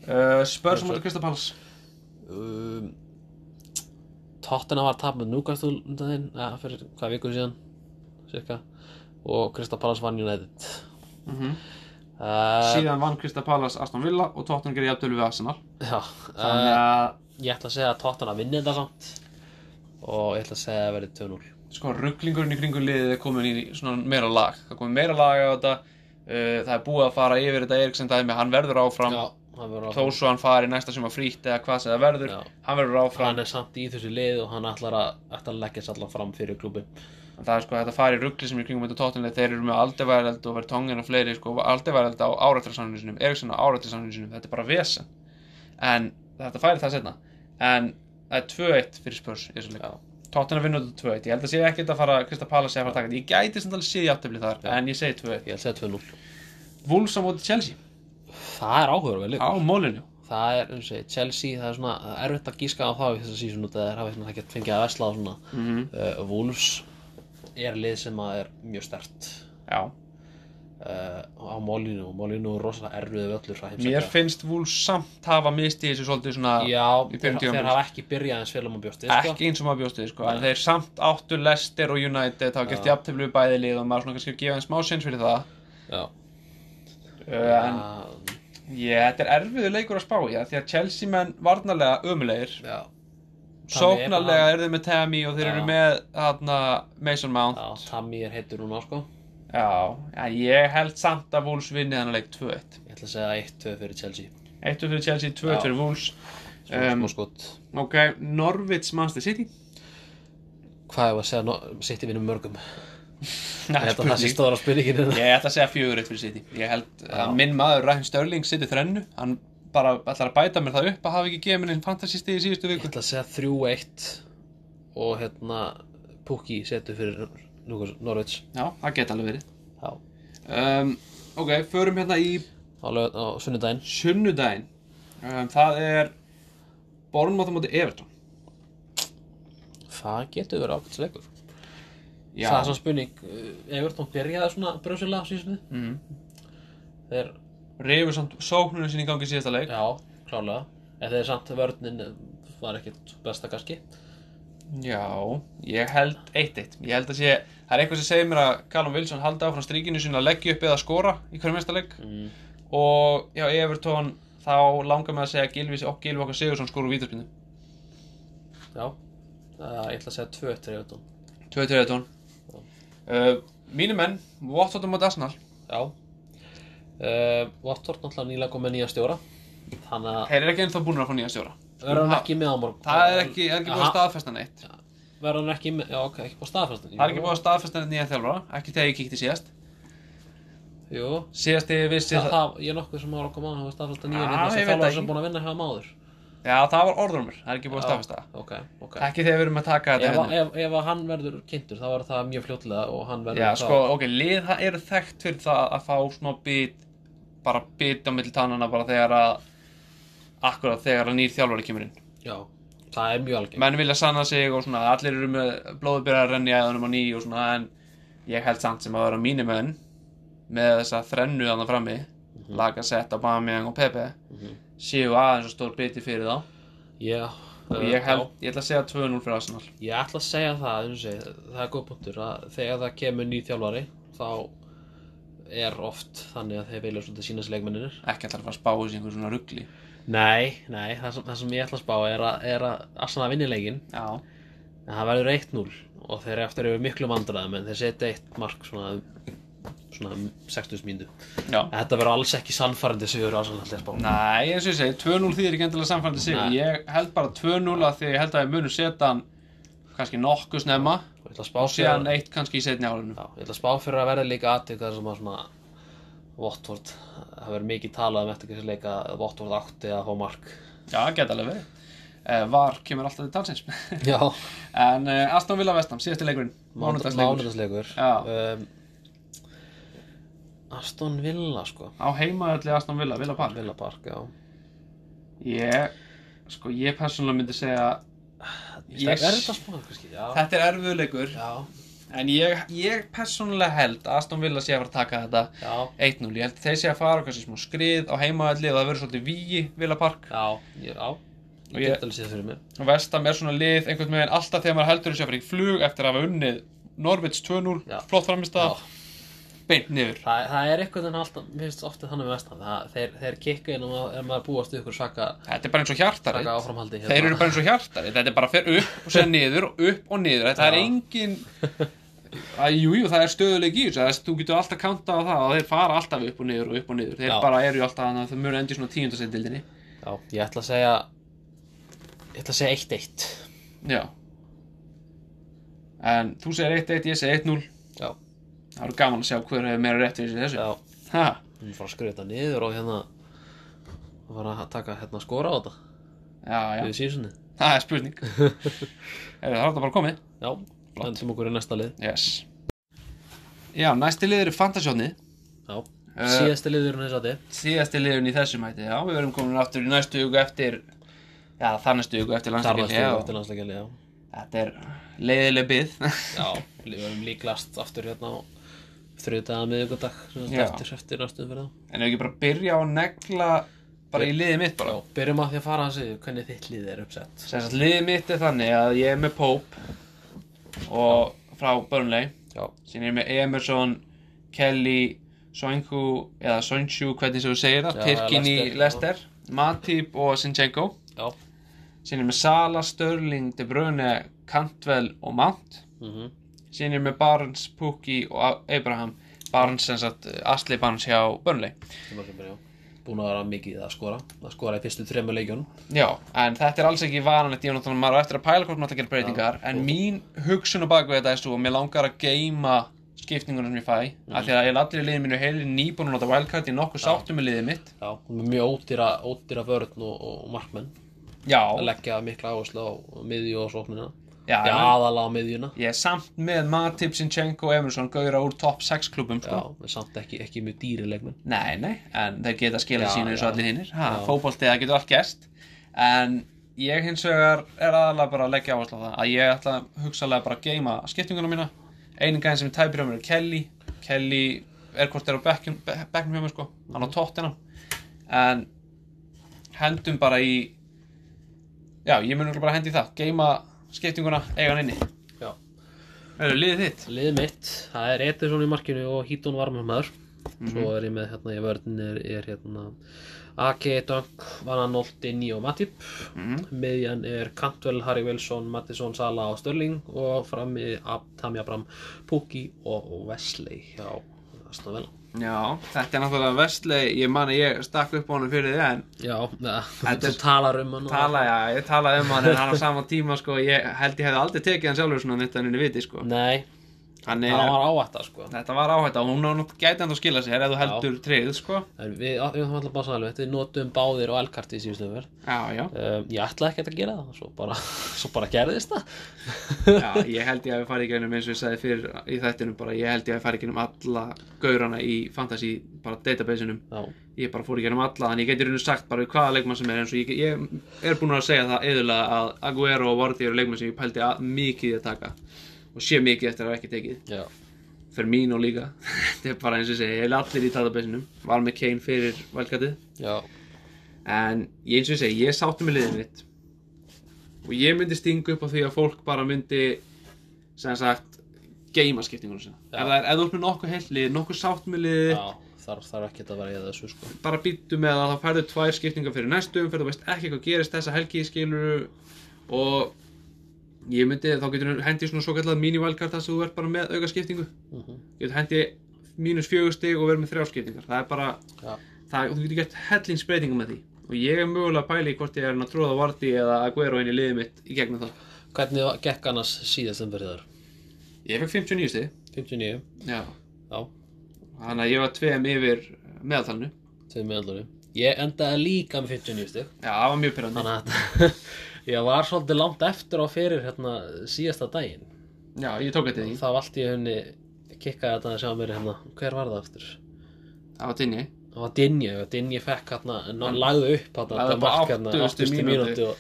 uh, Spurs á móti Palace. Um, Tottenham var tap með Newcastle undan þinn ja, fyrir hvað vikur síðan cirka. Og Palace vann United. Mm uh, síðan vann Krista Pallas Aston Villa og Tottenham gerir jafntölu við Arsenal. Já, þannig uh, að ég ætla að segja að Tottenham vinni þetta samt. Og ég ætla að segja að það verði 2-0 sko rugglingurinn í kringum liðið er komin í svona meira lag. Það er komin meira lag á þetta. Uh, það er búið að fara yfir þetta Eriksen dæmi. Hann verður áfram. Já, hann verður þó áfram svo hann fari næsta sem að frýtt eða hvað sem það verður Já. hann verður áfram. Hann er samt í þessu lið og hann ætlar að, ætlar að leggja sér allan fram fyrir klubbi það er sko þetta fari ruggli sem er í kringum þetta tóttinlega þeir eru með aldeværeld og verið tóngin og fleiri sko aldeværeld á árættarsamlinu sinum Eriksen á árættarsamlinu sinum þetta er bara vesen. En þetta færi það setna en það er 2-1 fyrir spörs í þessu leik Tottenham vinnur þetta 2-1 ég held að sé ekkert að fara Krista Pallas að fara að taka þetta. Ég gæti sem talið sé játtöfli þar Já. en ég segi 2-1 ég ætla að segja 2-0 Wolves á móti Chelsea. Það er áhugaverð á mólinu Það er, eins og ég, Chelsea, það er svona það er erfitt að gíska á þá í þessa sísun út að þeir hafa svona ekki fengið að vesla á svona. Mm -hmm. uh, Wolves er lið sem að er mjög stert já á Molinu og Molinu er rosalega erfiði völlur mér finnst Wolves samt hafa mistið þessu svolítið svona Já, þeir, þeir hafa ekki byrjað eins um að bjósti sko. ekki eins og maður bjóst við sko. En þeir samt áttu Leicester og United var gert Já. jafntefli við bæði lið og maður svona kannski að gefa þeim smá sins fyrir það. Já, uh, en Já, ég, þetta er erfiður leikur að spá það því að Chelsea menn varnarlega ömulegir já, sóknarlega eru þeir með Tammy og þeir Já. eru með hana, Mason Mount. Já, Tammy er heitur núna sko Já, ég held samt að Wolves vinni þannig leik 2-1 Ég ætla að segja 1-2 fyrir Chelsea. 1 fyrir Chelsea, 2 Já. fyrir Wolves. Smá, Um, smá skot. Ok, Norwich Manchester City. Hvað er að segja, no, City vinnum mörgum. Nei, Ég held að það sé spurning. stóra spurningin Ég ætla að segja 4-1 fyrir City. Ég held Já. að minn maður Raheem Sterling City þrennu. Hann bara ætlar að bæta mér það upp að hafa ekki gefið mér einn fantasy stig í síðustu Ég viku ætla að segja 3-1 og hérna Pukki setur fyrir Norwich. Já, það geta alveg verið. Já, um, Ok, förum hérna í sunnudaginn. sunnudaginn. Um, Það er Bournemouth á móti Everton. Það getur verið ákveldsleikur Já, Það er svona spurning uh, Everton byrjaði svona bröðslega á sísunni mm. Þeir, Rifur samt sóknunum sinni í gangi síðasta leik. Já, klálega. En þeir samt vörnin eh, var ekkert besta kannski. Já, ég held 1-1 Ég held að sé, það er eitthvað sem segir mér að Callum Wilson haldi áfram strikinu sinni að leggja upp eða skora í hverjum mesta leik. Mm. og já, Everton þá langar mig að segja Gilvis og Gilvi okkar Sigursson skor úr vítaspinnu Já, uh, ég ætla að segja 2-1 fyrir Everton. 2-3 Everton. Uh, Mínu menn, Watford móti Arsenal. Já. Uh, Watford náttúrulega nýlega kom með nýja stjóra. Þeir eru ekki ennþá búin að fá nýja stjóra. Verður hann ekki með á morgun. Það er ekki, er ekki búið að staðfesta neitt Verður hann ekki já ok, ekki búið staðfæst Það er ekki búið að staðfesta neitt nýja þjálfara Ekki þegar ég kíkti síðast. Jú, Síðast ég vissi það, það ég er nokkuð sem ára að koma að hafa staðfæst nýja ég sem veit þjálfara sem búin að vinna hjá máður Já, það var orðrumur, það er ekki búið að staðfesta. það Ok, ok. Ekki þegar við erum að taka þetta Ef, hérna. ef, ef að hann verður kynntur þá verður það mjög fljótlega og hann verður Já, sko, ok, lið það eru þekkt fyrir það að fá smá bit bara bit á milli tannana bara þegar að akkurat þegar að nýr þjálfari kemur inn. Já, það er mjög algengt. Menn vilja sanna sig og svona allir eru með blóðubyrjar að renni æðunum á ný og svona en ég held samt sem að vera mínir menn með þessa þrennu þannig frammi Mhm. Lacazette, Aubameyang og Pepe Mhm. séu aðeins og stór biti fyrir þá. Já, og ég held, ég ætla að segja 2-0 fyrir Arsenal. Ég ætla að segja það, segi, það er góð punktur þegar það kemur ný þjálfari þá er oft þannig að þeir vilja svolítið sína sér leikmenninir ekki fara að spá þessi einhver svona ruggli Nei, nei, það sem, það sem ég ætla að spá er að, er að Arsenal vinni leikinn. Já, en það verður 1-0 og þeir eru eftir yfir miklu vandræðum en þeir setja eitt mark svona svona 60 mínútu já. Þetta verður alls ekki sannfærandi sigur Arsenal ætla að spá. Nei, eins og ég segi, 2-0 þýðir ekki endilega samfærandi sig Nei. Ég held bara 2-0 að því ég held að ég munu setja hann kannski nokkuð snemma Og að síðan eitt kannski í setni álinu Já, ég ætla að spá fyrir að verða líka aðtök þar sem að svona Watford, það verður mikið talað um eftir þessi leika að Watford átti að fá mark. Já, geta alveg verið. Uh, Var kemur alltaf til talsins. Já, En uh, Aston Villa Vestam, síðasti leikurinn Mánudagsleikur. um, Aston Villa sko. Á heimaðalli Aston Villa, Villa Park. Villa Park, já. Ég, sko, ég persónulega myndi segja Ég... Er þetta? Já, Þetta er erfiður leikur. Já, En ég, ég persónulega held að Aston Villa sé að fara að taka þetta já, 1-0 Ég held þeir sé að fara kannski smá skrið á heimaðalli og það verður svolítið vígi Villa Park. Já, ég, já. Og Ég get alveg séð fyrir mig og Vestam er svona lið einhvern veginn alltaf þegar maður heldur þessu að fara í flug eftir að hafa unnið Norvits 2-0, Já. flott framist að beint niður. Það, það er eitthvað en alltaf, mér finnst ofta þannig með vestan það, þeir, þeir kikka inn og er maður búast ykkur svaka, Þetta er bara eins og hjartarið svaka áframhaldi hérna. Þeir eru bara eins og hjartarið, þetta er bara fer upp og sér niður og upp og niður. Þetta er Já. engin að, Jú, það er stöðuleik í þessu þess, Þú getur alltaf kantað á það og þeir fara alltaf upp og niður og upp og niður. Þeir Já. bara eru alltaf þannig að þau munu endi svona tíundasendildinni Já, ég ætla að segja ég ætla að segja 1-1 Já. En þú segir 1-1, ég segir 1-0 Já, Það eru gaman að sjá hver hefur meira rétt fyrir þessu. Já, Ha, við erum fara að þetta niður og hérna og fara að taka hérna skora á þetta. Já, já, við það er spurning. Það er þetta bara komið? Já, hendum okkur í næsta lið. Yes. Já, næsti liður er Fantasjónið. Já, Eh, síðasti liðurinn þess að þið Síðasti liðurinn í þessum hætti Já, við verðum komin aftur í næstu hugu eftir Já, það næstu hugu eftir já. Þetta er leiðileg byð Já, við verum líklast aftur hérna á þriðdaga miðugundag eftir, eftir næstum fyrir það En ef ekki bara byrja á að negla bara í liðið mitt bara. Já, byrjum á því að fara að segja hvernig þitt lið er uppsett. Sem liðið mitt er þannig að ég er með Pope og frá Burnley Já, Síðan er með Emerson, Kelly, Soinku eða Soinchu, hvernig sem þú segir það, Pirkin í Leicester, Matip og Sinchenko. já Síðan er með Sala, Störling, De Bruyne, Cantwell og Mount. mm Síðan er ég með Barnes, Pukki og Abraham. Barnes sem sagt, Asli Barnes hjá Burnley. sem að kemur, já Búin að vera mikið að skora að skora í fyrstu þremur leikjunum. Já, en þetta er alls ekki vananlegt, ég náttúrulega maður eftir að pæla hvort maður ætla að gera breytingar, en mín hugsun á baku þetta er svo, mér langar að geima skiptingunum sem ég fæ, af því að ég er allir í liðið mínu heilir nýbúin að nota wildcard, er nokkuð sáttum með liðið mitt. Já, og mjög ódýra, ódýra vörn og, og markmenn. Já, að leggja mikla áherslu á miðju og sóknina já, Já, já. aðalega á miðjuna Ég er samt með Matip, Sinchenko og Emerson gauðra úr topp 6 klubum, Já, sko. en samt ekki, ekki mjög dýri leikmenn Nei, nei, en þeir geta skilað Já, sínu eins og já. allir hinnir. Ha, Já. fótboltið, það getur allt gerst. En ég hins vegar er aðalega bara að leggja áherslu á það að ég ætla hugsalega bara að geima skiptinguna mína. Einu gæðin sem er tæpir á mér er Kelly. Kelly er hvort er á bekknum hjá mér sko, hann á tóttina. En hendum bara í, já, ég mun bara hendi í það, geima skiptinguna, eiga hann inni. Já Það eru liðið þitt. Lið mitt, það er Ederson í markinu og Hítón varmumæður Mhm. Svo er ég með hérna í vörðin er, er hérna Ake, Dunk, Van Anolt, Dinni og Matip Mhm. Miðjan er Cantwell, Harry Wilson, Mattisson, Sala og Störling og frammi Ab, Tammy Abram, Pukki og, Wesley hjá Aston Villa Já, þetta er náttúrulega vestlei, ég man að ég stakk upp á hann fyrir þið en Já, er- þú talar um hann tala, já, ég talaði um hann en hann á sama tíma sko, ég held ég hefði aldrei tekið hann sjálfur svona nýtt að henni viti sko. Nei, Þannig það að var áætta sko. Þetta var áhætta og hún gæti hann að skila sér ef þú heldur tryggð sko. En við, við sannlega, við notum báðir og elkarti í síðustu já, um, Ég ætlaði ekki að gera það, svo bara, svo bara gerðist það. Já, ég held ég að við farið í gænum eins og ég sagði fyrir í þættinum bara, ég held ég að við farið í gænum alla gaurana í fantasy bara databaseunum Já, ég bara fór í gænum alla, þannig ég geti rauninu sagt bara við hvaða leikmann sem er eins og ég, ég er búin að segja það eðurlega að Aguero og Vardy eru leikmann sem ég pældi mikið að taka og sé mikið eftir að hafa ekki tekið. Já, Firmino líka. Þetta er bara eins og segi, ég er allir í databaseunum var með Kane fyrir valgatið en ég eins og segi, ég sáttu með liðið mitt. Og ég myndi stinga upp á því að fólk bara myndi sem sagt geima skiptingunum sinna ef það er, ef þú ert með nokkuð heilt lið, nokkuð sátt með liðið já Þarf, þarf ekki að vera í þessu sko. Bara býttu með að það færðu tvær skiptingar fyrir næstu umferð, þú veist ekki hvað gerist þessa helgi skilur og ég myndi, þá getur hendi svona svo kallað mini-valkart þar sem þú ert bara með auka skiptingu mm -hmm. getur hendi mínus fjögur stig og verið með þrjá skiptingar. Það er bara, Já, það, þú getur gett hellingsbreytingum með því. Og ég er mögulega að í hvort ég er að tróða Vardy eða Aguero inn í liðið mitt í gegnum það. Hvernig gekk annars síðast um fyrir þar? ég fekk 59 stig. 59, já. já, þannig að ég var tveim yfir meðaltalinu. Tveim meðalari Ég endaði líka með 59 stig. Já, það var mjög pyrrandi að ég var svolítið langt eftir á fyrir hérna síðasta daginn já, ég tók þetta því, Þá allt í henni kikkaði þetta að sjá mér hérna Hver var það aftur? það var tinni Það var Dinje, og Dinje fekk hérna, hann lagði upp hérna, Lagði þetta upp á mark hérna, 80. 80. mínútu. mínútu og,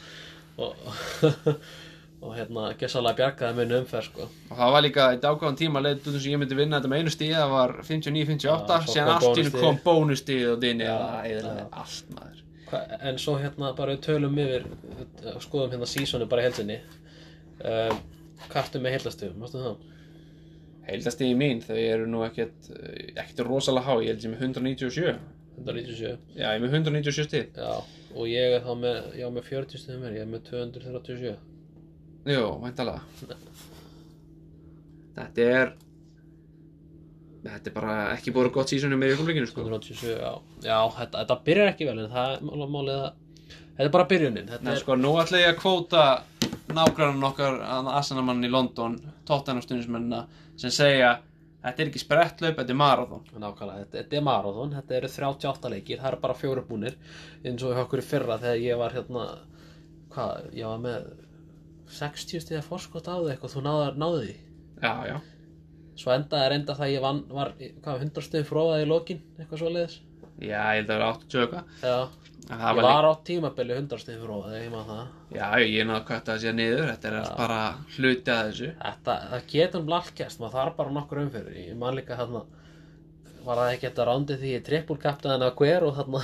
og, og hérna gessalega bjargaði minni umferð sko. og það var líka í dágáðan tíma leiðið út sem ég myndi vinna þetta með einu stíð það var 59-58 Já, svo síðan allt í kom bónustíð og já. allt maður En svo hérna bara tölum yfir uh, skoðum hérna sísoni bara helsinni um, Kartu með heilastum, mástu það? Heildastíði mín, þau eru nú ekkert, eh, ekkert rosalega há, ég held sem 197. 197 Já, ég er með 197 stíð. Já, og ég er þá með, já, með 40 stuðum mér, ég er með 237 Jú, væntalega. Þetta er, þetta er bara ekki búið gott sísonum með ykkurleikinu, sko. 287, já Já, þetta, þetta byrjar ekki vel en það er málið að Þetta er bara byrjunin Þetta Nei, er, sko, nú ætla ég að kvóta nágrannan okkar Asanamann í London, tóttanarstunismennina, sem segja Þetta er ekki sprettlaup, þetta er marathon. nákvæmlega, þetta, þetta er marathon Þetta eru 38 leikir, það eru bara fjóru búnir eins og okkur í fyrra þegar ég var hérna Hvað, ég var með 60 stiða forskot á þig eitthvað, þú náðu því Já, já. Svo endaði reynda það að ég vann, var, hvað, 100 stiðum fróðað í lokin, eitthvað svoleiðis. Já, ég held að það var 80 eitthvað. Já, En ég var, var á tímabili 100 stiðum fróðað, ég maður það. Já, ég er náttúrulega að kvæta það sér niður, þetta er bara hluti að þessu. Þetta, það getur um allt maður þarf bara nokkur umfyrir Ég man líka hérna var það ekki þetta rándið því ég trippulkaptaðin að hver og þarna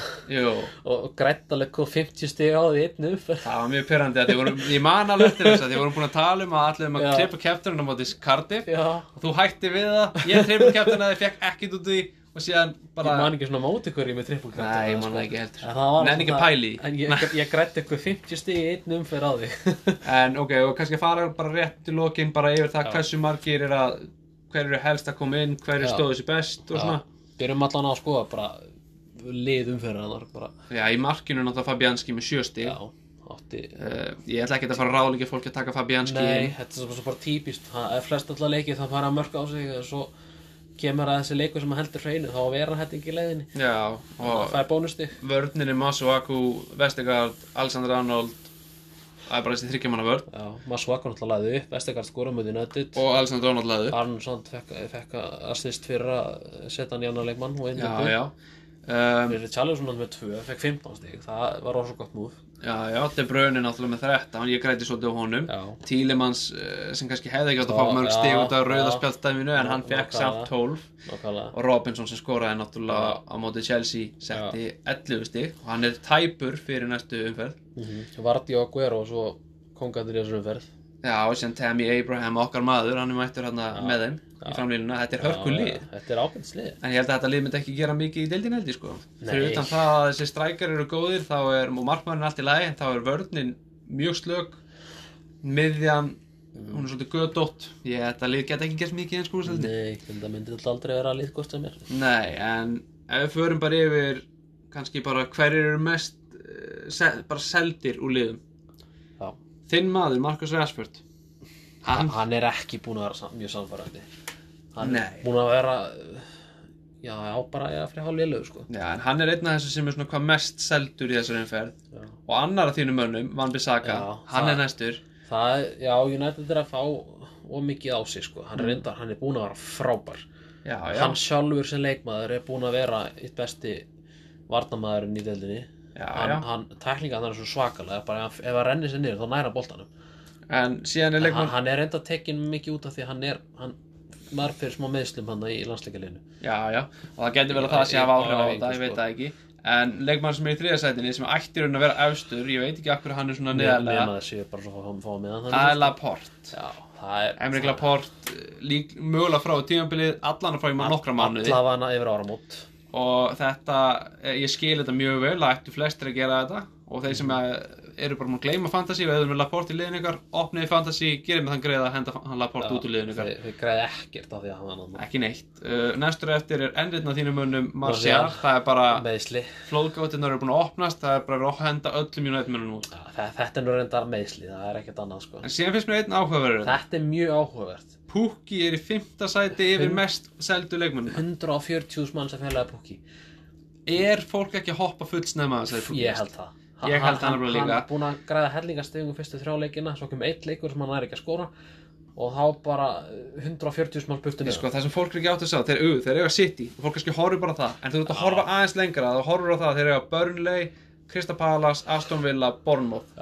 og grætt alveg hvað 50 stig á því einn umferð það var mjög pyrrandi að þið voru, ég man alveg eftir þess að þið voru búin að tala um að allir um að Já. klippa kæfturinn á móti Cardiff og þú hætti við það, ég að þið fekk ekkit út því og síðan ég bara... man ekki svona móti hverju með trippulkaptaðin Nei, ég man það ekki heldur. Nenni ekki pæli í. En ég, ég grætti eitthvað 50 stig í einn umferð á því En ok, og kannski fara bara rétt til lokin bara yfir það hversu margir er að hver eru helst að koma inn, hver eru Já. stóðu sér best og svona. Byrjum allan að skoða bara lið umferðanar bara. Já, í markinu náttúrulega Fabianski með sjö stig. Já, átti Uh, ég ætla ekki að fara að ráðleika fólki að taka Fabianski Nei, þetta er svo, bara típist Það er flest alltaf leikið það fara mörg á sig og svo kemur að þessi leikur sem heldur hreinu þá vera hann hætti ekki leiðinni. Já, og það er bónusti vörninni Masuaku, Vestegard, Alexander Arnold, það er bara þessi Já, maður svakar náttúrulega lagði upp Vestegard skora mútið nöttið og Alexander Arnold laðu. Arnsson fekk, fekk assist fyrir að setja hann í annar leikmann og já. Um, Fyrir Charlesson með tvö, fekk 15 stig. Það var rosa gott múf já, já, þetta er braunin náttúrulega með 13, ég græti svolítið á honum. Já, Tílemans uh, sem kannski hefði ekki átt að Já, fá mörg já, stig út af já. rauðaspjaldstæminu en Já, hann fekk samt 12 nákvæmlega. Og Robinson sem skoraði náttúrulega á móti Chelsea setti 11 stig. Og hann er tæpur fyrir næstu umferð. Mm -hmm. Vardi og Aguero og svo kongandir í þessum umferð. Já, og sem Tammy Abraham, okkar maður, hann er mættur hann Já. með þeim í framlínuna, þetta er hörku lið Já, Þetta er ábyrgslið En ég held að þetta lið myndi ekki gera mikið í deildin heldur sko. Fyrir utan það að þessi strækjar eru góðir þá er, og markmannin allt í lagi en þá er vörnin mjög slög miðjan, hún er svolítið gödótt ég þetta lið geta ekki gert mikið eins sko Nei, þetta myndi alltaf aldrei vera að liðkost sem er Nei, en ef við förum bara yfir kannski bara hverjir eru mest uh, sel, bara seldir úr liðum. Já. Þinn maður, Marcus Rashford. Hann, hann er ekki búin að vera mjög samfærandi hann Nei. er búin að vera já, já, bara að fyrir hálf lélögu sko. Já, en hann er einn af þessu sem er svona hvað mest seldur í þessari umferð. Já. og annar af þínum mönnum, Van Bissaka Já, hann það- er næstur. það, já, United er að fá of mikið á sig sko, hann er reyndar, hann er búin að vera frábær. Já, já, hann sjálfur sem leikmaður er búin að vera eitt besti varnamaðurinn í deildinni. Já, hann, já. hann tæklinga hann er svo svakalega bara ef ef hann rennir sér niður þá næra boltanum. En síðan er hann, leikmann hann er reynda tekin mikið út af því að hann er hann var fyrir smá meðslum hann í landsleikalinu Já, já, og það getur vel að það sé að hafa áhrif á þetta, ég veit sko. það ekki. En leikmann sem er í þriðasætinni sem ættir að vera efstur, ég veit ekki akkur hann er svona hann Það er Laporte. Það Emrik Laporte, mögulega frá tímabilið, allan frá í maður nokkra mánuði. Allavega yfir áramót. Og þetta, eh, ég skil þetta mjög vel að ættu flestir að gera þetta. Og þeir sem að eru bara múin að gleyma fantasy og eða með Laporte í liðin ykkar, opniði fantasy gerir með þann greið að henda hann Laporte út úr liðin ykkar. þau græði ekkert af því að hann ekki neitt, uh, næstur eftir er endirna þínum mönnum Martial. Marcial, það er bara meðsli flóðgáttirnar eru búin að opnast, það er bara að henda öllum United mönnum út. Já, þe- þetta er nú reyndar meðsli, það er ekkert annað sko. En síðan finnst mér einn áhugaverður þetta er mjög áhugavert. Pukki er í fymta sæti yfir mest seldu leikmönnum. 140.000 mann sem félagi púki er fólk ekki að hoppa full snemma að segja Pukki ég held það Ég held það nefnilega líka. hann er búin að græða hellingastegum fyrstu þrjá leikina svo kom eitt leikur sem hann er ekki að skora. Og þá bara 140.000 mann burtu niður. sko, það sem fólk er ekki átt að sjá, þeir, eru, þeir eiga City. Og fólk kannski horfir bara það en þú ert að horfa aðeins lengra, þú horfir á það þeir eiga Burnley, Crystal Palace, Aston Villa, Bournemouth.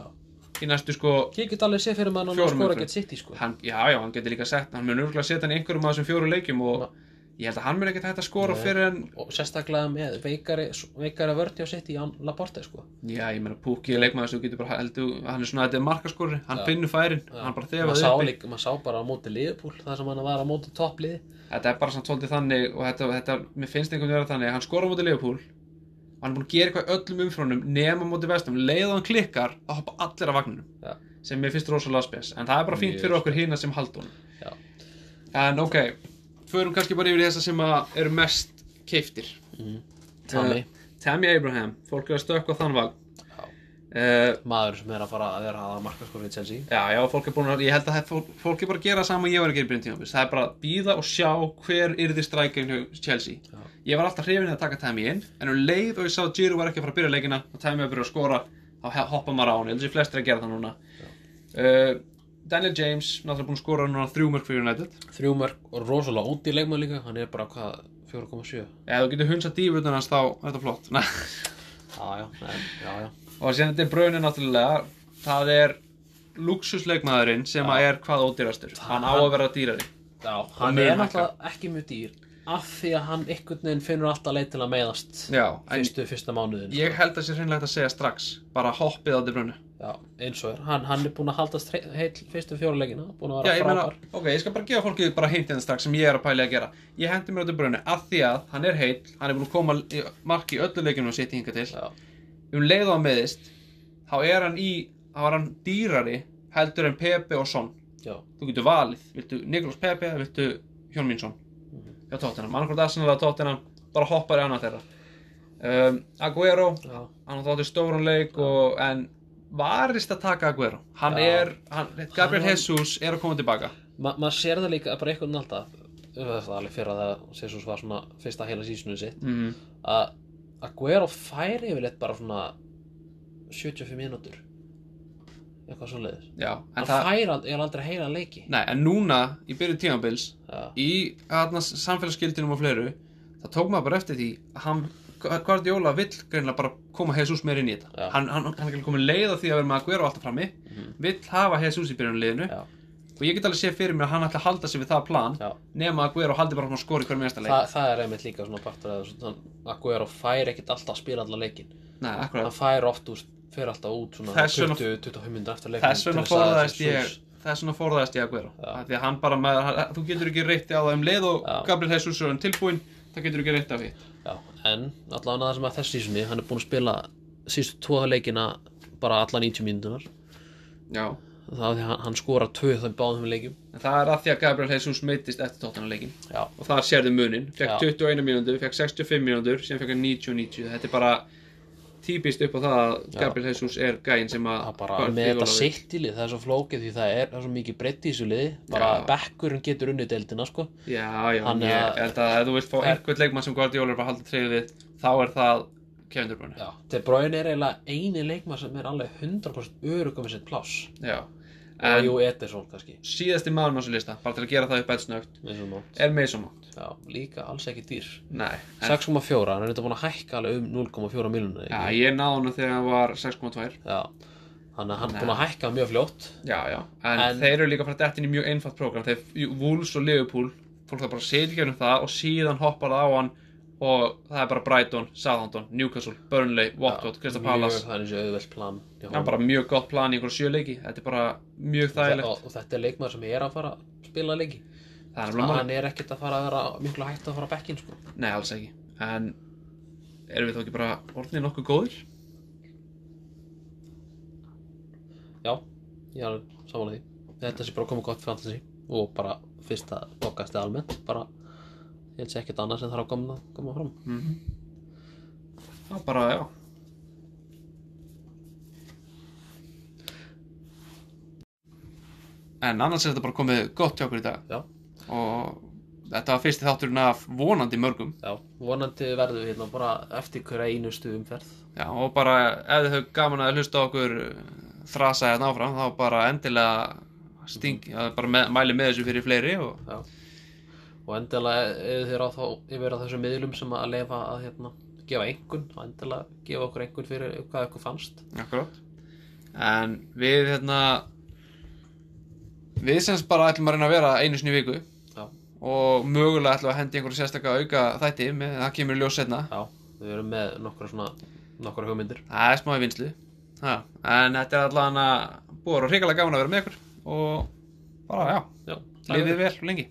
Í næstu sko, ég get alveg sé fyrir maður að Fjórum skora ekki sitt í sko. Hann, já já, hann getur líka sett hann mun örgulega setja hann í einhverjum af þessum fjóru leikjum og ég held að hann mér ekkert hægt að skora Nei. fyrir en og sérstaklega með veikari, veikari vörn hjá sitt í án Laporte sko. já, ég meina Pukki er leikmaður sem getur bara heldur, hann er svona þetta er markaskori, hann finnur færin Já. hann bara sá, uppi líka, maður sá bara á móti liðbúl það sem hann var á móti toppliði þetta er bara samt svolítið þannig og þetta, þetta mér finnst einhvern veginn vera þannig, hann skora á móti Leopold og hann er búin að gera eitthvað öllum umfránum nema á móti vestum, leið og hann klikkar þá hoppa allir af vagninum Já. sem mér finnst rosalega spes, en það er bara fínt Mjög fyrir okkur hína sem haldun en ok, förum kannski bara yfir í þessa sem að eru mest keiftir Tammy, Tammy Abraham, fólk er að stökkva þann Já. uh, maður sem er að fara að vera að marka sko við Chelsea. Já, já, fólk er búin að, ég held að það- fólk, fólk er bara að gera það sama og ég var að gera í byrjun tímabils Það er bara að býða og sjá hver yrði hjá Chelsea. Já. Ég var alltaf hrifin að taka Tammy inn En um leið og ég sá að Giroud var ekki að fara að byrja leikina og Tammy var að byrja að skora þá hoppa maður á hann, ég held að þessi flestir að gera það núna. Uh, Daniel James, náttúrulega búin að skora núna þrjú mörg fyrir United. Þrjú mörg og rosalega út í leikmann líka. Hann er bara hvað 4,7 Ef þú getur hunsað dífutan hans þá er þetta flott. Já já, nei, já já. Og síðan þetta er braunin náttúrulega Það er luxusleikmaðurinn sem að er hvað ódýrastur. Hann á að vera dýrari. Já, hann er náttúrulega ekki mjög dýr af því að hann einhvern veginn finnur alltaf leið til að meiðast Já, en fyrstu, fyrsta mánuðin Ég held að sé hreinlegt að segja strax bara hoppið á De Bruyne Já, eins og er, hann, hann er búinn að haldast he- heill fyrstu fjóruleikina, búinn að Já, vera meina, frábær. ok, ég skal bara gefa fólki bara heintinn strax sem ég er að pæla í að gera. Ég hendi mér á De Bruyne að því að hann er heill hann er búin að koma í marki í öllu leikinu og sitt hinga til. Já, um leið og hann meðist þá er hann í, þá er hann dýrari heldur en Pepe og Son. Já, Þú getur valið, viltu Niklas Pepe eða viltu Hjón Mínsson hjá Tottenham, annarkvæmt Arsenal eða Tottenham bara hoppar í annað þeirra. Um, Aguero, já, hann þátti stóran leik og, en varist að taka Aguero hann Já. er, hann, Gabriel Hann- Jesus er að koma tilbaka. Ma, maður sér það líka bara einhvern veginn alltaf það alveg fyrir að það Jesus var svona fyrsta heila sísonu sitt. Mm. að Aguero færi yfirleitt bara svona 75 mínútur. Eitthvað svo leiðis já, en hann það færi aldrei, er aldrei heila leiki. Nei, en núna í byrju tímabils já, í hérna, samfélagsskildinum og fleiru það tók maður bara eftir því að hann Guardiola vill greinlega bara koma Jesus meir inn í þetta Já. hann, hann, hann er komið leið á því að vera með Aguero alltaf frammi Mhm. vill hafa Jesus í byrjunliðinu já, og ég get alveg séð fyrir mér að hann ætla að halda sig við það plan já. nema að Aguero haldi bara hann að skora í hverjum einasta leik Þa, það er einmitt líka svona partur að svona, Aguero færi ekkert alltaf að spila allan leikin nei, hann akkurat færi oft úr fyrir alltaf út svona Þess vegna- 20-25 minnir eftir leikin þess vegna forðaðist ég þess vegna forðaðist ég Aguero Já. Af því að hann bara með, hann- þú getur ekki reytti á það um leið og Já. Gabriel Jesus er hann tilbúinn það getur ekki reytti á því Já, en allavega það sem að þessi sísunni hann er búinn að spila sístu tvoða leikina bara alla 90 mínútunar já. Það er því að hann, hann skora tvö þeim báðum leikjum. En það er að því að Gabriel Jesus meittist eftir tóttanarleikin Já, og þar sérðu munin, fekk Já. 21 mínútur fekk 65 mínútur, síðan fekk hann 90 og 90 þetta er bara típist upp á það að. Gabriel Jesus er gæinn sem að bara með þetta vill. sitt í lið það er svo flókið því það er, það er svo mikið breytt í þessu lið bara bekkurinn getur unnið deildina sko já, já, Hann ég held að ef þú vilt fá er- einhvern leikmann sem Guardiola er bara að halda treyðu við þá er það Kevin De Bruyne Já, De Bruyne er eiginlega eini leikmann sem er alveg 100% örugum með sitt pláss já. En jú, Ederson kannski. síðasti maður með þessu lista bara til að gera það upp og nótt. er Mason Mount Já, líka alls ekki dýr. Nei, en, 6,4, hann er þetta búin að hækka alveg um 0,4 miljonar já, ég náði hann þegar hann var 6,2 Já, hann er búin að hækka mjög fljótt. Já, já, en, En- þeir eru líka frá dættin í mjög einfalt program þeir, Wolves og Liverpool fólk það bara setja um það og síðan hoppar það á hann og það er bara Brighton, Southampton, Newcastle, Burnley, Watford, Crystal Palace. Mjög, það er eins og auðvelt plan hjá það er bara mjög gott plan í einhverju sjöleiki þetta er bara mjög þægilegt. og, og þetta er leikmaður sem er að fara að spila leiki. Er alveg hann er ekkert að fara að vera miklu hægt að fara á bekkin sko. nei, alls ekki. En erum við þá ekki bara orðinni nokkuð góðir? Já, ég er samanlega því. Þetta sé bara komið gott fantasy og bara fyrsta bókasti almennt. Bara, ég held sé ekkert annað sem þarf að koma, koma fram. Mm það bara, já. En annars er þetta bara komið gott hjá okkur í dag. Já, og þetta var fyrsti þátturinn af vonandi mörgum. Já, vonandi verðum við hérna bara eftir hverja einustu umferð. Já, og bara ef þið höfðu gaman að hlusta okkur uh, þrasa hérna áfram þá bara endilega sting, já, bara með, mæli með þessu fyrir fleiri og Já Og endilega eða þér á þá yfir á þessum miðlum sem að lefa að hérna gefa einhvern og endilega gefa okkur einhvern fyrir hvað ykkur fannst. Akkurát. En við hérna Við semst bara ætlum að reyna að vera einu sinni viku Já, og mögulega ætlum að hendi einhverju sérstaka auka þætti með það kemur ljós setna Já, við erum með nokkra svona nokkra hugmyndir. Það er smá í vinslu ha. en þetta er allan að búið að vera hrikalega gaman að vera með ykkur og bara já, Já, lifið vel lengi